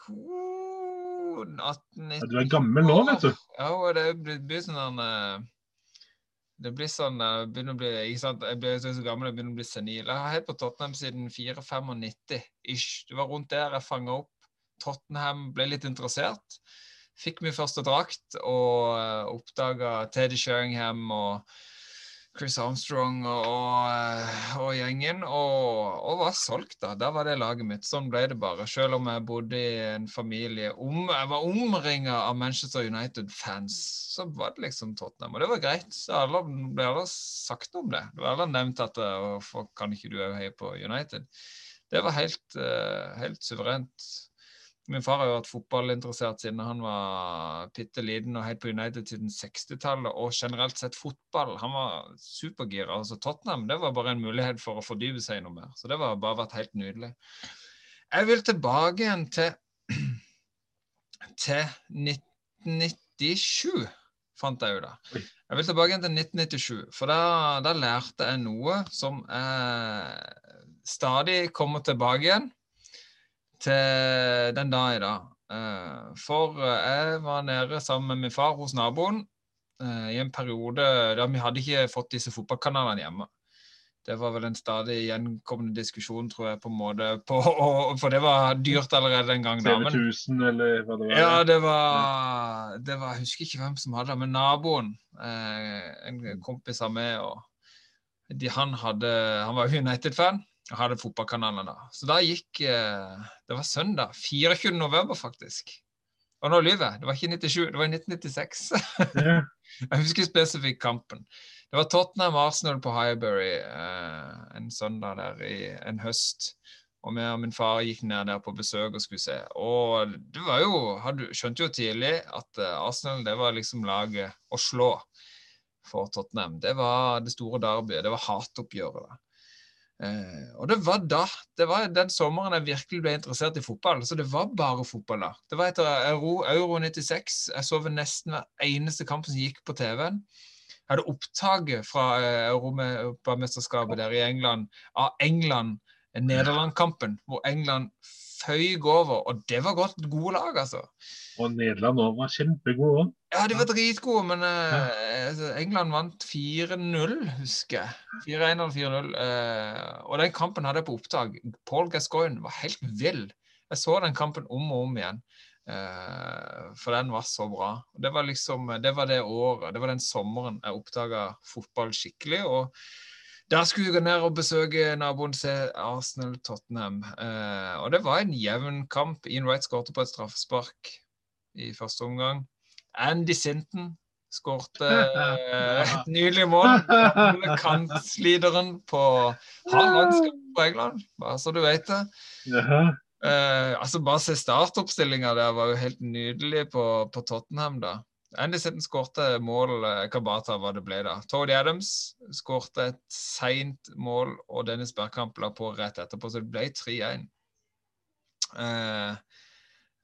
18-19 Ja, Du er gammel nå, vet du. Ja, og det blir, sånn eh, Det blir sånn Jeg begynner å bli, ikke sant? Jeg blir så gammel, jeg begynner å bli senil. Jeg har heiet på Tottenham siden 4-95 ish. Det var rundt der jeg fanga opp Tottenham, ble litt interessert. Fikk min første drakt og uh, oppdaga Teddy Sheringham og Chris Armstrong og, og, gjengen, og, og var solgt, da. Der var det laget mitt. Sånn ble det bare. Selv om jeg bodde i en familie om, Jeg var omringa av Manchester United-fans, så var det liksom Tottenham. Og det var greit. Så alle ble alle sagt om det. Det ble alle nevnt at eh, Hvorfor kan ikke du òg heie på United? Det var helt, eh, helt suverent. Min far har jo vært fotballinteressert siden han var bitte liten og helt på United siden 60-tallet, og generelt sett fotball. Han var supergira. Altså Tottenham det var bare en mulighet for å fordype seg i noe mer. Så det har bare vært helt nydelig. Jeg vil tilbake igjen til, til 1997, fant jeg jo da. Jeg vil tilbake igjen til 1997, for da, da lærte jeg noe som eh, stadig kommer tilbake igjen til den dag i dag. Eh, for jeg var nede sammen med min far hos naboen eh, i en periode der vi hadde ikke fått disse fotballkanalene hjemme. Det var vel en stadig gjenkommende diskusjon, tror jeg, på en måte. På, for det var dyrt allerede den gangen. TV 1000, eller hva det var? Ja, det var, det var Jeg husker ikke hvem som hadde det, men naboen, eh, en kompis av meg, og de, han, hadde, han var United-fan og hadde fotballkanalen da. Så da gikk Det var søndag. 24. november, faktisk. Og nå lyver jeg. Det var ikke 97, det var i 1996. Yeah. jeg husker spesifikt kampen. Det var Tottenham Arsenal på Highbury eh, en søndag der i en høst. Og jeg og min far gikk ned der på besøk og skulle se. Og det var jo, hadde, skjønte jo tidlig at uh, Arsenal det var liksom laget å slå for Tottenham. Det var det store derbyet. Det var hatoppgjøret. da. Eh, og det var da. Det var den sommeren jeg virkelig ble interessert i fotball. Så det var bare fotball da. Det var etter Euro, Euro 96. Jeg så ved nesten hver eneste kamp som gikk på TV-en hadde opptaket fra eh, Europamesterskapet der i England av England-Nederland-kampen, hvor England føyk over. Og det var godt gode lag, altså. Og Nederland òg var kjempegode. Ja, de var dritgode, men uh. England vant 4-0, husker jeg. 4-1 eller 4-0. Uh, og den kampen hadde jeg på opptak. Paul Gascoigne var helt vill. Jeg så den kampen om og om igjen. Uh, for den var så bra. Det var liksom, det var det året, det var den sommeren jeg oppdaga fotball skikkelig. og der skulle vi gå ned og besøke naboen til Arsenal-Tottenham. Uh, og det var en jevn kamp. Ian Wright skårte på et straffespark i første omgang. Andy Sinton skårte uh, et nydelig mål. Kantslideren på halv landskamp på England, bare så du vet det. Uh, altså Bare se startoppstillinga der var jo helt nydelig på, på Tottenham. da. Andy Sitten skårte mål uh, Kabata hva det ble da. Tody Adams skårte et seint mål, og Dennis Bergkamp la på rett etterpå, så det ble 3-1. Uh,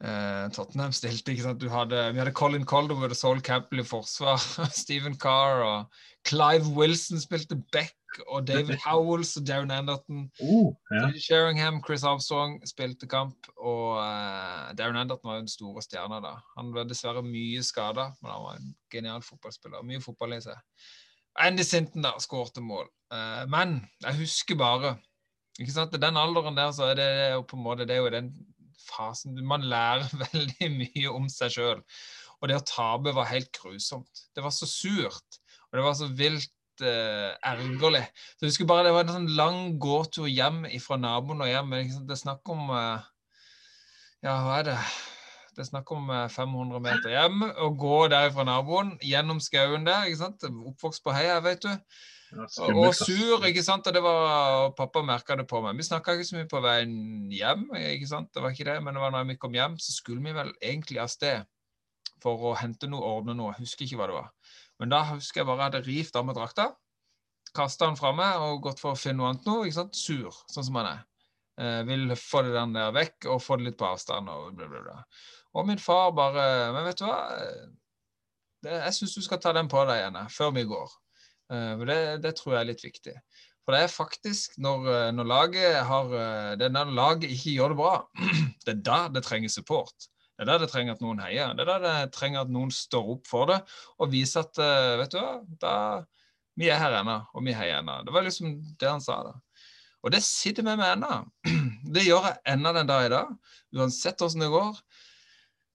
uh, Tottenham stilte, ikke sant. Hadde, vi hadde Colin Calderwood og Saul Campbell i forsvar. Stephen Carr og Clive Wilson spilte back og David Howells og Darren Anderton. Oh, ja. Sheringham, Chris Armstrong spilte kamp, og uh, Darren Anderton var jo den store stjerna da. Han ble dessverre mye skada, men han var en genial fotballspiller. Mye fotball i seg. Andy Sinton da skårte mål. Uh, men jeg husker bare ikke sant, Den alderen der så er det, jo på en måte, det er jo den fasen Man lærer veldig mye om seg sjøl. Og det å tape var helt grusomt. Det var så surt, og det var så vilt uh, ergerlig. Så jeg husker bare Det var en sånn lang gåtur hjem fra naboen og hjem. Det er snakk om uh, Ja, hva er det? Det er snakk om 500 eh, meter hjem. Å gå der fra naboen, gjennom skauen der. ikke sant? Oppvokst på heia, vet du. Ja, og sur, ikke sant. Og det var, pappa merka det på meg. Vi snakka ikke så mye på veien hjem, ikke sant. Det var ikke det, men det var når vi kom hjem, så skulle vi vel egentlig av sted for å hente noe, ordne noe. Husker ikke hva det var. Men da husker jeg bare at jeg hadde rivt av meg drakta, kasta den fra meg og gått for å finne noe annet noe. ikke sant? Sur, sånn som han er. Eh, vil få det der vekk og få det litt på avstand. Og, bla, bla, bla. og min far bare Men vet du hva? Det, jeg syns du skal ta den på deg igjen før vi går. Eh, det, det, tror jeg er litt viktig. For det er faktisk når, eh, når laget har eh, det er når laget ikke gjør det bra, det er da det trenger support. Det er der det trenger at noen heier. Det er der det trenger at noen står opp for det og viser at eh, vet du hva, da, vi er her ennå, og vi heier ennå. Det var liksom det han sa. da. Og det sitter med meg ennå. Det gjør jeg ennå den dag i dag. Uansett åssen det går.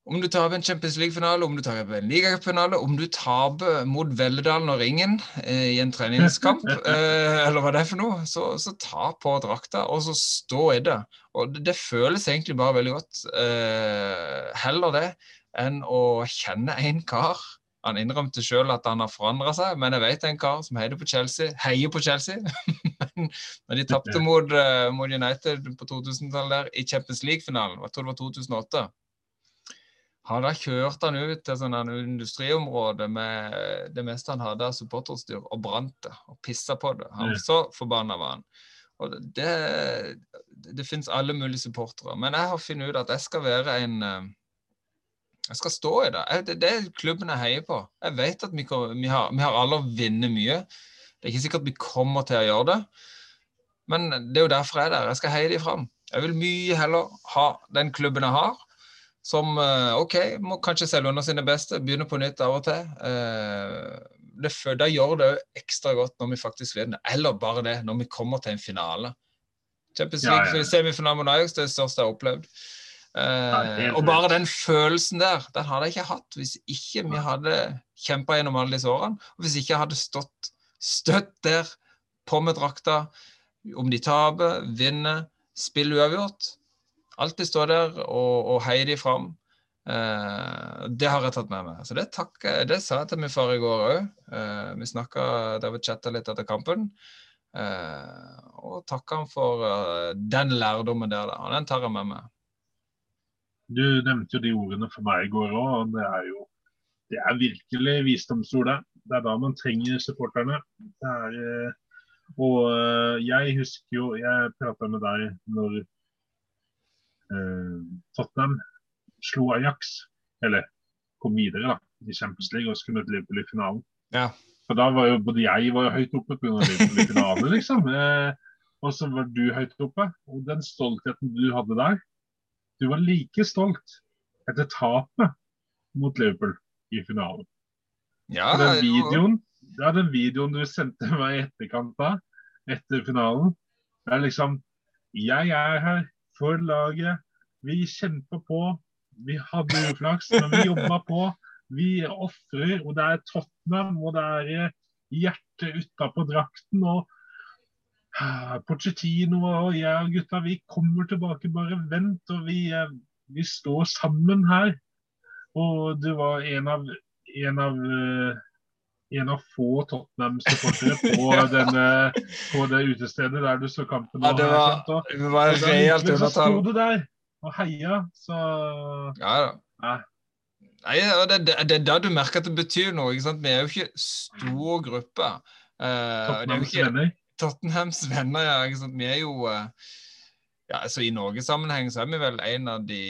Om du taper en Champions League-finale, om du taper en ligafinale, om du taper mot Velledalen og Ringen eh, i en treningskamp, eh, eller hva det er for noe, så, så, ta på drakta og så stå i det. Og det, det føles egentlig bare veldig godt. Eh, heller det enn å kjenne en kar. Han innrømte sjøl at han har forandra seg, men jeg vet en kar som heier på Chelsea, heier på Chelsea, men når de tapte mot, uh, mot, United på 2000-tallet i Champions League-finalen. Jeg tror det var 2008. Han da kjørte han ut til sånn en industriområde med det meste han hadde av supporterutstyr, og brant det. Og pissa på det. Han, så forbanna var han. Og det, det, finnes alle mulige supportere. Men jeg har funnet ut at jeg skal være en eh, Jeg skal stå i det. Jeg, det, det er klubben jeg heier på. Jeg vet at vi, vi, har, vi har alle å vinne mye. Det er ikke sikkert vi kommer til å gjøre det, men det er jo derfor jeg er der. Jeg skal heie dem fram. Jeg vil mye heller ha den klubben jeg har, som eh, OK, må kanskje selge under sine beste, begynne på nytt av og til. Eh, det, da gjør det ekstra godt når vi faktisk vinner, eller bare det, når vi kommer til en finale. Champions League ja, ja. semifinale mot Ajax, det er det største jeg har opplevd. Ja, og bare den følelsen der, den hadde jeg ikke hatt hvis ikke vi hadde kjempa gjennom alle disse årene. Og hvis ikke jeg hadde stått støtt der på med drakta, om de taper, vinner, spiller uavgjort. Alltid stå der og, og heie de fram. Eh, det har jeg tatt med meg. Så det, takker, det sa jeg til min far i går òg. Eh, vi snakka der vi chatta litt etter kampen. Eh, og takka han for uh, den lærdommen der, da. Den tar jeg med meg. Du nevnte jo de ordene for meg i går òg, det er jo det er virkelig visdomsord, det. Det er da man trenger supporterne. Det er, eh, og jeg husker jo Jeg prata med deg når eh, Tottenham slo Ajax, eller kom videre da, i Champions League og skulle møte Liverpool i finalen. Ja. For da var jo både jeg var jo høyt oppe pga. Liverpool i finalen, liksom. Eh, og så var du høyt oppe. Og den stoltheten du hadde der Du var like stolt etter tapet mot Liverpool i finalen. Ja, den videoen, ja, den videoen du sendte meg i etterkant av, etter finalen, det er liksom Jeg er her for laget. Vi kjemper på. Vi hadde uflaks, men vi jobba på. Vi ofrer, og det er Tottenham, og det er eh, hjertet utapå drakten. og uh, Pochettino og jeg og gutta, vi kommer tilbake. Bare vent. og Vi, uh, vi står sammen her. Og det var en av, en av uh, en av få Tottenham-supportere på, på, det utestedet der du så kampen. Ja, det var, og, det var reelt Men så sto du der og heia, så Ja da. Nei. Nei, det, det, det, er da du merker at det betyr noe. ikke sant? Vi er jo ikke stor gruppe. Uh, Tottenhams venner. Tottenhams venner, ja. ikke sant? Vi er jo uh, ja, altså I Norge-sammenheng så er vi vel en av de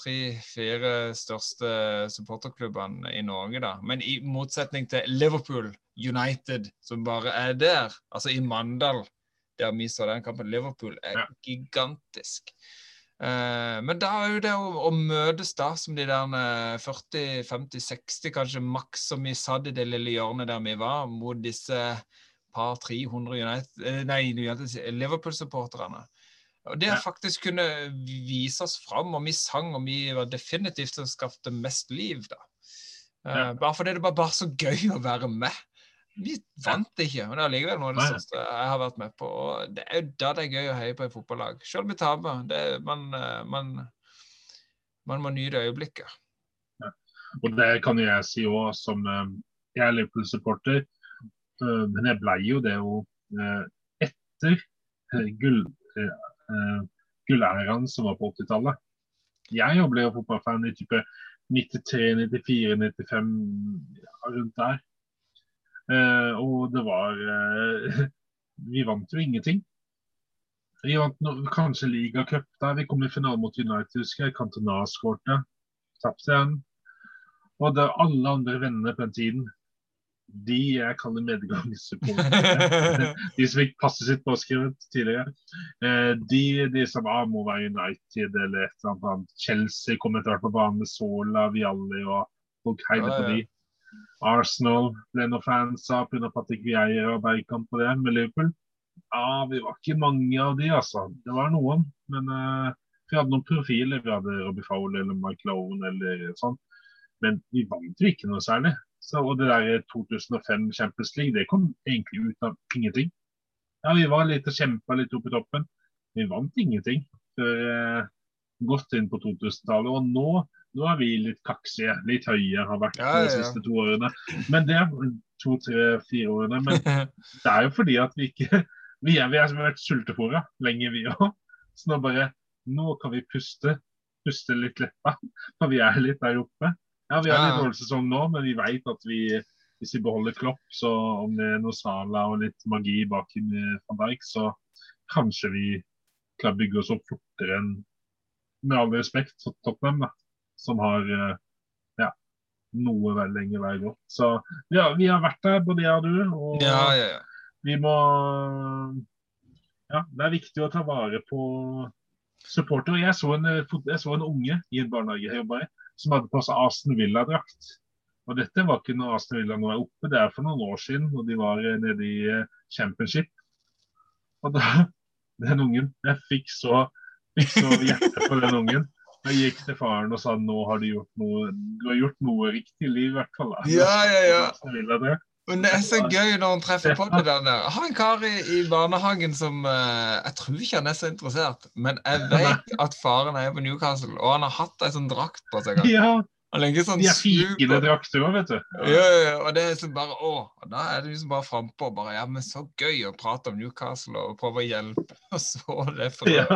tre-fire største supporterklubbene i Norge. da. Men i motsetning til Liverpool United, som bare er der, altså i Mandal, der vi så den kampen, Liverpool er ja. gigantisk. Uh, men da er jo det å, å, møtes da som de der 40-50-60, kanskje maks, som vi satt i det lille hjørnet der vi var, mot disse par 300 eh, Liverpool-supporterne. Og Det har faktisk kunne vise oss fram, og vi sang, og vi var definitivt som skapte mest liv, da. Uh. Bare fordi det var bare så gøy å være med. Vi vant ikke, men det er likevel noe av det største jeg har vært med på. og Det er jo da det er gøy å heie på et fotballag. Selv om vi taper. Man, eh, man, man, må nyte øyeblikket. Ja. Og det kan jeg si òg, som eh, jeg er Liverpool-supporter. Men jeg ble jo det jo etter gull uh, gullæraen som var på 80-tallet. Jeg ble jo fotballfan i type 93, 94, 95, ja, rundt der. Uh, og det var uh, Vi vant jo ingenting. Vi vant no, kanskje ligacup der. Vi kom i finalen mot United, husker jeg. Cantona skårte. Tapte igjen. Og det alle andre vennene på den tiden de jeg kaller medgangssupportere, de som fikk passet sitt påskrevet tidligere, eh, de, de som ah, må være United eller et eller annet Chelsea etter hvert på banen med Sola, Vialli og folk heide på de. Arsenal ble noen fans av pga. Patrick Vieira og Bergkamp på det. Med Liverpool ja, vi var ikke mange av de, altså. Det var noen. Men uh, vi hadde noen profiler. Vi hadde Robbie Fowler eller Mike Lowen eller sånn. Men vi vant jo ikke noe særlig. Så, og det der 2005 Champions League, det kom egentlig ut av ingenting. Ja, Vi var litt og kjempa litt opp i toppen. Vi vant ingenting før eh, godt inn på 2000-tallet. Og nå nå er vi litt kaksige, litt høye, har vært Ja, de ja, de siste to årene. Men det er to, tre, fire årene. Men det er jo fordi at vi ikke Vi, vi har vært sultefòra lenge, vi òg. Så nå bare Nå kan vi puste. Puste litt leppa. For vi er litt der oppe. Ja, vi har litt dårlig sesong nå, men vi vet at vi hvis vi beholder Klopp, så om det er noe Sala og litt magi bak van Dijk, så kanskje vi klarer å bygge oss opp fortere enn med all respekt for Tottenham, da, som har eh, ja, noe vel lenger vei gått. Så ja, vi har vært der, både jeg og du. Og Ja, ja, ja. vi må Ja, det er viktig å ta vare på supportere. Jeg så en, eh, jeg så en unge i en barnehage jeg jobba i, som hadde på seg Aston Villa-drakt. Og dette var ikke når Aston Villa er oppe, det er for noen år siden, når de var eh, nede i eh, Championship. Og da Den ungen Jeg fikk så, fikk så hjerte på den ungen. Jeg gikk til faren og sa nå har du gjort noe du har gjort noe riktig i livet, i hvert fall. da. Ja, ja, ja. Men det er så gøy når han treffer på det der. Jeg har en kar i, i barnehagen som uh, Jeg tror ikke han er så interessert, men jeg vet at faren er på Newcastle, og han har hatt ei sånn drakt på seg. Ja, Han legger sånn de er fine drakter òg, vet du. ja, ja, ja, og det er liksom bare å, Da er det liksom bare frampå. Bare ja, men så gøy å prate om Newcastle og prøve å hjelpe. Og så det for, Ja.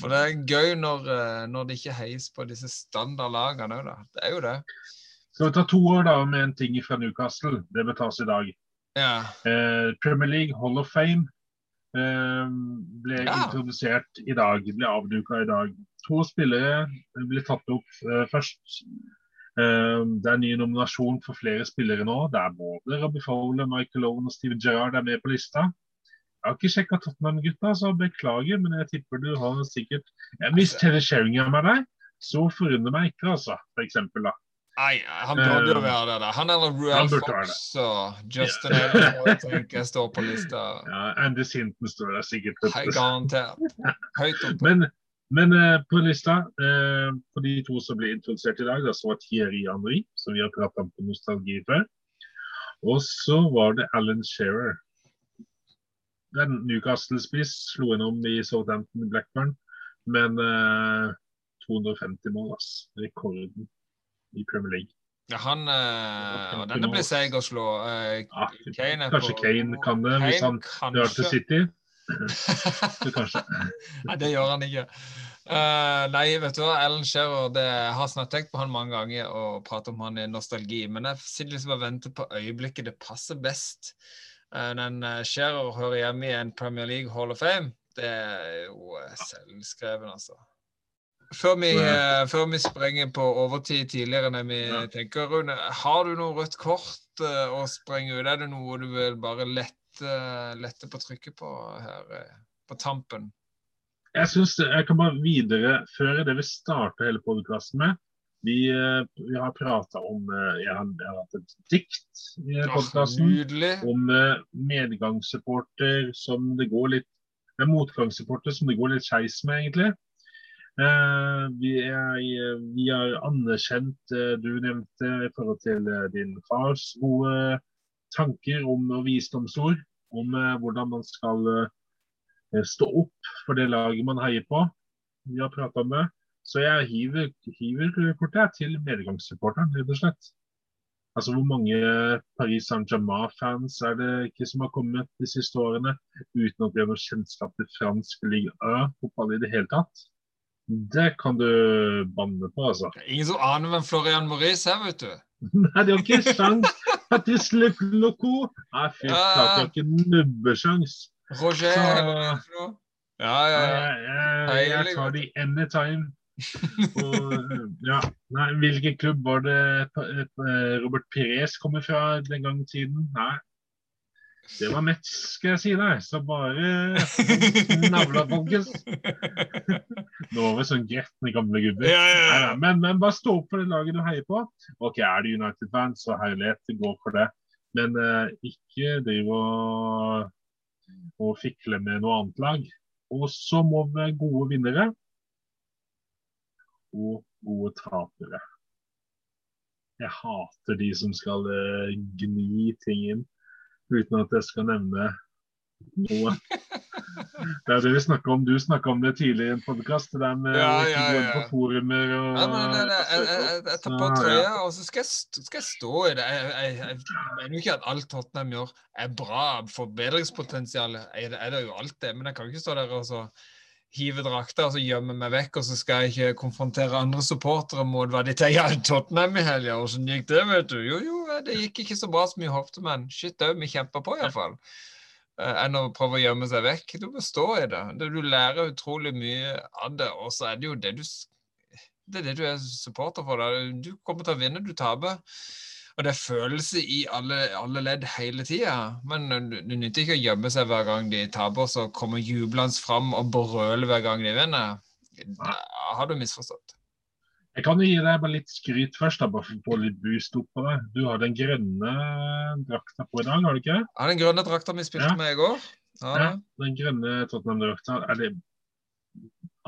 for det er gøy når, eh, når det ikke heies på disse standardlagene òg, da. Det er jo det. Skal vi ta to år da med en ting fra Newcastle? Det bør tas i dag. Ja. Eh, Premier League Hall of Fame eh, ble Ja. introdusert i dag, ble avduka i dag. To spillere ble tatt opp eh, først. Eh, det er ny nominasjon for flere spillere nå. Det er både Robbie Fowler, Michael Owen og Steven Gerrard er med på lista. Jeg har ikke sjekka Tottenham-gutta, så beklager, men jeg tipper du har sikkert Hvis Terry Sheringham er der, så forundrer meg ikke, altså. For eksempel, da. Nei, han burde jo Eh, være det. Han eller Ruel Fox og Justin Edwards jeg tenker jeg står på lista. Ja, Andy Sinton står der sikkert. Hei, garantert. Høyt oppe. Men, men uh, på lista, uh, på de to som ble introdusert i dag, da, så var Thierry Henry, som vi har pratet om på nostalgi før. Og så var det Alan Shearer. Den Newcastle-spiss slo gjennom i Southampton Blackburn, men uh, 250 mål, ass. Rekorden i Premier League. Ja, han øh, denne blir seig å slå. Eh, Ja, Kane kanskje på- Kane kan det, hvis han kanskje. drar til. City. Kanskje. Nei, det gjør han ikke. Uh, nei, vet du hva, Alan Shearer det, Jeg har snart tenkt på han mange ganger og pratet om han i nostalgi, men jeg sitter liksom og venter på øyeblikket det passer best. Uh, den uh, Shearer hører hjemme i en Premier League Hall of Fame. Det er jo selvskreven, altså. Før vi, før vi sprenger på overtid tidligere enn vi Ja. tenker, Rune, har du noe rødt kort uh, å sprenge ut? Er det noe du vil bare lette, lette på trykket på her eh, på tampen? Jeg synes det, jeg kan bare videreføre det vi startet hele podkasten med. Vi, vi har prata om jeg, har, jeg har hatt et dikt i podkasten. Nydelig. Om medgangssupporter som det går litt er motgangssupporter som det går litt skeis med, egentlig. Eh, vi, er, vi har anerkjent eh, du nevnte i forhold til eh, din fars gode tanker om og visdomsord. Om eh, hvordan man skal eh, stå opp for det laget man heier på. Vi har prata det. Så jeg hiver, hiver kortet til medgangssupporteren, rett og slett. Altså Hvor mange Paris Saint-Germain-fans er det ikke som har kommet de siste årene uten at vi har noe kjennskap til fransk ligue A-fotball i det hele tatt? Det kan du banne på, altså. Det er ingen som aner hvem Florian Maurice er, vet du. Nei, de har ikke sjans! Patrice Loco! Nei, fy Ja. flate, de har ikke nubbesjans. Roger Så-. Ja, ja, ja. Jeg, jeg, jeg tar de anytime. Og, ja. Nei, hvilken klubb var det eh, Robert Pires kommer fra den gang tiden? Nei. Det var Metz, skal jeg si deg. Så bare navla, folkens. Nå var vi sånn gretne gamle gubber. Ja, ja, ja. men, men bare stå opp for det laget du heier på. Ok, Er det United fans så herlighet, det går for det. Men eh, ikke driv og, og fikle med noe annet lag. Og så må vi være gode vinnere og gode tapere. Jeg hater de som skal eh, gni ting inn uten at jeg skal nevne noe. Det er det vi snakker om. Du snakka om det tidlig i en podkast. Det der med Ja, ja, ja. på forumer og Ja, men nei, nei, jeg, jeg, jeg, jeg tar på trøya, og så skal jeg, skal jeg stå i det. Jeg, jeg, jeg mener jo ikke at alt Tottenham gjør er bra. Forbedringspotensial er det, er det jo alt det. Men jeg kan jo ikke stå der og så hive drakta og så gjemmer meg vekk, og så skal jeg ikke konfrontere andre supportere mot hva de tenker om Tottenham i helga. Åssen gikk det, vet du? Jo, jo, det gikk ikke så bra som vi håpte, men shit òg, vi kjempa på iallfall. Uh, enn å prøve å gjemme seg vekk. Du må stå i det. Du lærer utrolig mye av det, og så er det jo det du Det er det du er supporter for. Da. Du kommer til å vinne, du taper. Og det er følelse i alle, alle ledd hele tida. Men du nytter ikke å gjemme seg hver gang de taper, så kommer jublende fram og brøler hver gang de vinner. Da har du misforstått. Jeg kan jo gi deg litt skryt først, da, bare for å få litt boost opp på deg. Du har den grønne drakta på i dag, har du ikke? Ja, den grønne drakta vi spilte Ja. med i går. Ja, Ja. Den grønne Tottenham-drakta, er det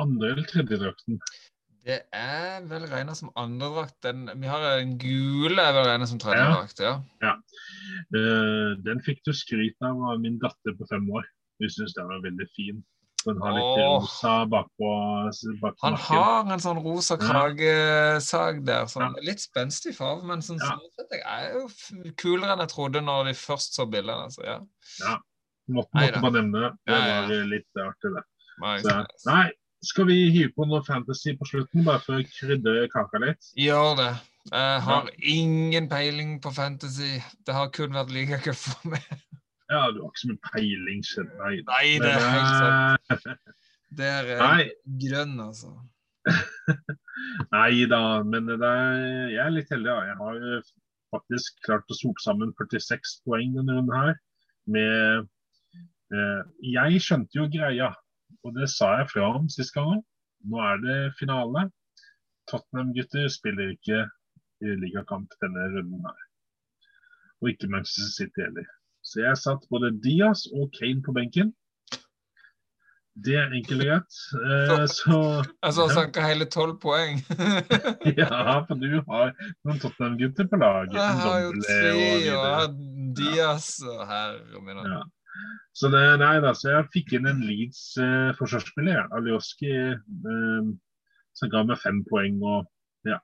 andre eller tredje drakten? Det er vel regna som andredrakt. Den- Vi har en gule er vel regna som tredje Ja. ja. Uh, den fikk du skryt av av min datter på fem år. Hun syns den var veldig fin. Den har litt oh. rosa bakpå, bakpå Han nakken. har en sånn rosa Ja. kragesag der. Sånn, Litt spenstig farge, men sånn Ja. jeg er jo kulere enn jeg trodde når de først så bildene. Altså, ja. Måtte, Nei måtte bare nevne det. Det Ja, ja. var litt artig, det. Nei, skal vi hive på noe fantasy på slutten, bare for å krydre kaka litt? Gjør det. Jeg har ingen peiling på fantasy. Det har kun vært ligacup for meg. Ja, du har ikke så mye peiling, jeg. Nei, det er helt sant. Eh, Det er Nei, grønn, altså. Nei da, men det er, jeg er litt heldig. Da. Jeg har eh, faktisk klart å soke sammen 46 poeng denne runden her. Med eh, Jeg skjønte jo greia, og det sa jeg fra om sist gang. Nå er det finale. Tottenham-gutter spiller ikke i ligakamp denne runden her. Og ikke Manchester City heller. Så jeg satt både Diaz og Kane på benken. Det er enkelt og greit. Eh, så Altså, Ja. sanka hele tolv poeng. Ja, for du har noen Tottenham-gutter på laget. Jeg har jo tre, og og har Diaz og herre min. Ja. Så det, nei da, så jeg fikk inn en Leeds-forsvarsspiller, eh, Alioski, eh, som ga meg fem poeng. og ja.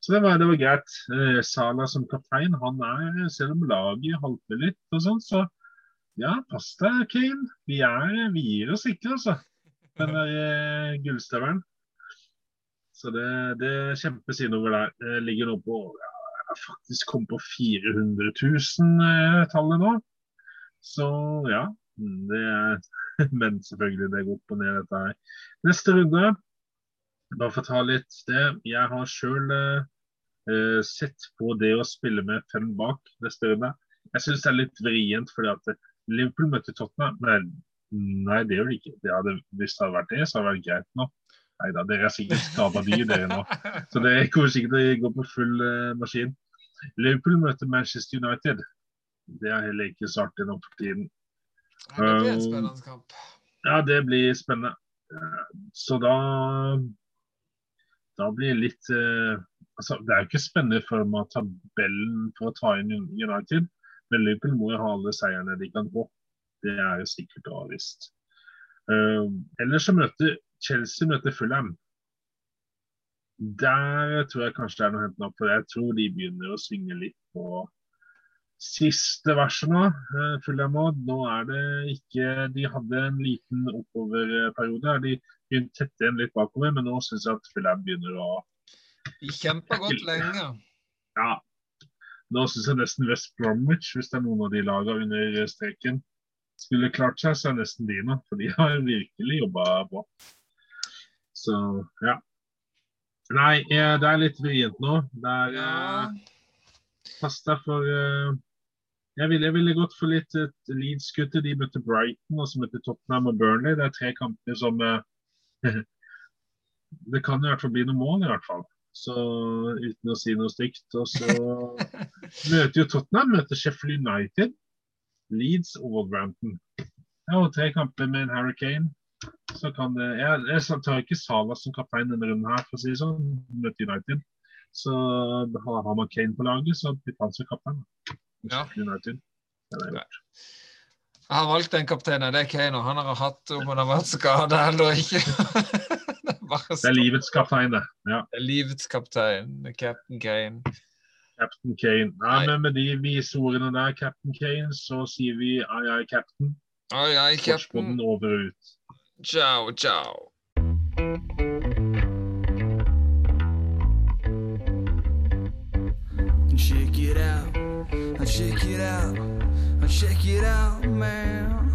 Så det var, var greit. Eh, Sala som kaptein, han er, selv om laget halter litt og sånn, så ja, pass deg, Kane. Vi, er, vi gir oss ikke, altså. Den der eh, gullstøvelen. Så det, det kjempes innover der. Det ligger nå på ja, jeg har faktisk kommet på 400 000-tallet nå. Så ja. Det er, men selvfølgelig, det går opp og ned, dette her. Neste runde, bare for å ta litt det. Jeg har sjøl eh, sett på det å spille med fem bak neste runde. Jeg syns det er litt vrient, fordi at Liverpool møtte Tottenham. Nei, nei det gjør de ikke. Det hadde, hvis det hadde vært det, så hadde det vært greit nå. Nei da, dere er sikkert skada dyr, dere nå. Så det kommer sikkert til å gå på full eh, maskin. Liverpool møter Manchester United. Det er heller ikke så artig nå for tiden. Ja, det blir en spennende kamp. Ja, det blir spennende. Eh, Så da Da blir det litt eh, altså, Det er jo ikke spennende for meg tabellen for å ta inn United, men Liverpool må jo ha alle seierne de kan få. Det er jo sikkert og visst. Uh, ellers så møter Chelsea møter Fulham. Der tror jeg kanskje det er noe å hente opp, for jeg tror de begynner å svinge litt på siste verset nå. eh, Fulham òg. Nå er det ikke De hadde en liten oppoverperiode. De begynte tett igjen litt bakover, men nå syns jeg at Fulham begynner å De kjemper godt lenge. Ja. Nå syns jeg nesten West Bromwich, hvis det er noen av de lagene under streken, skulle klart seg, så er nesten de nå. For de har virkelig jobba på. Så ja. Nei, eh, det er litt vrient nå. Det er Ja. eh, Pass deg for eh, jeg, ville, jeg ville gått for litt et Leeds-gutter. De møtte Brighton, og så møtte Tottenham og Burnley. Det er tre kamper som eh, Det kan i hvert fall bli noen mål, i hvert fall. Så uten å si noe stygt. Og så møter jo Tottenham møter Sheffield United, Leeds og Wolverhampton. Ja, og tre kamper med en Hurricane. Så kan det Jeg, jeg tar ikke Salah som kaptein denne runden her, for å si det sånn. Møter United. Så har, har man Kane på laget, så blir han som kaptein. Ja. United. Det. Jeg har valgt den kapteinen, det er Kane. og Han har hatt om han har vært skada eller ikke. det, er Det er livets kaptein, det. Ja. Det er livets kaptein, Captain Kane. Captain Kane. Nei, Nei. men med de vise ordene der, Captain Kane, så sier vi ai, ai, captain. Ai, ai, captain. Over og ut. Ciao, ciao. Check it out, check it out, check it out, man.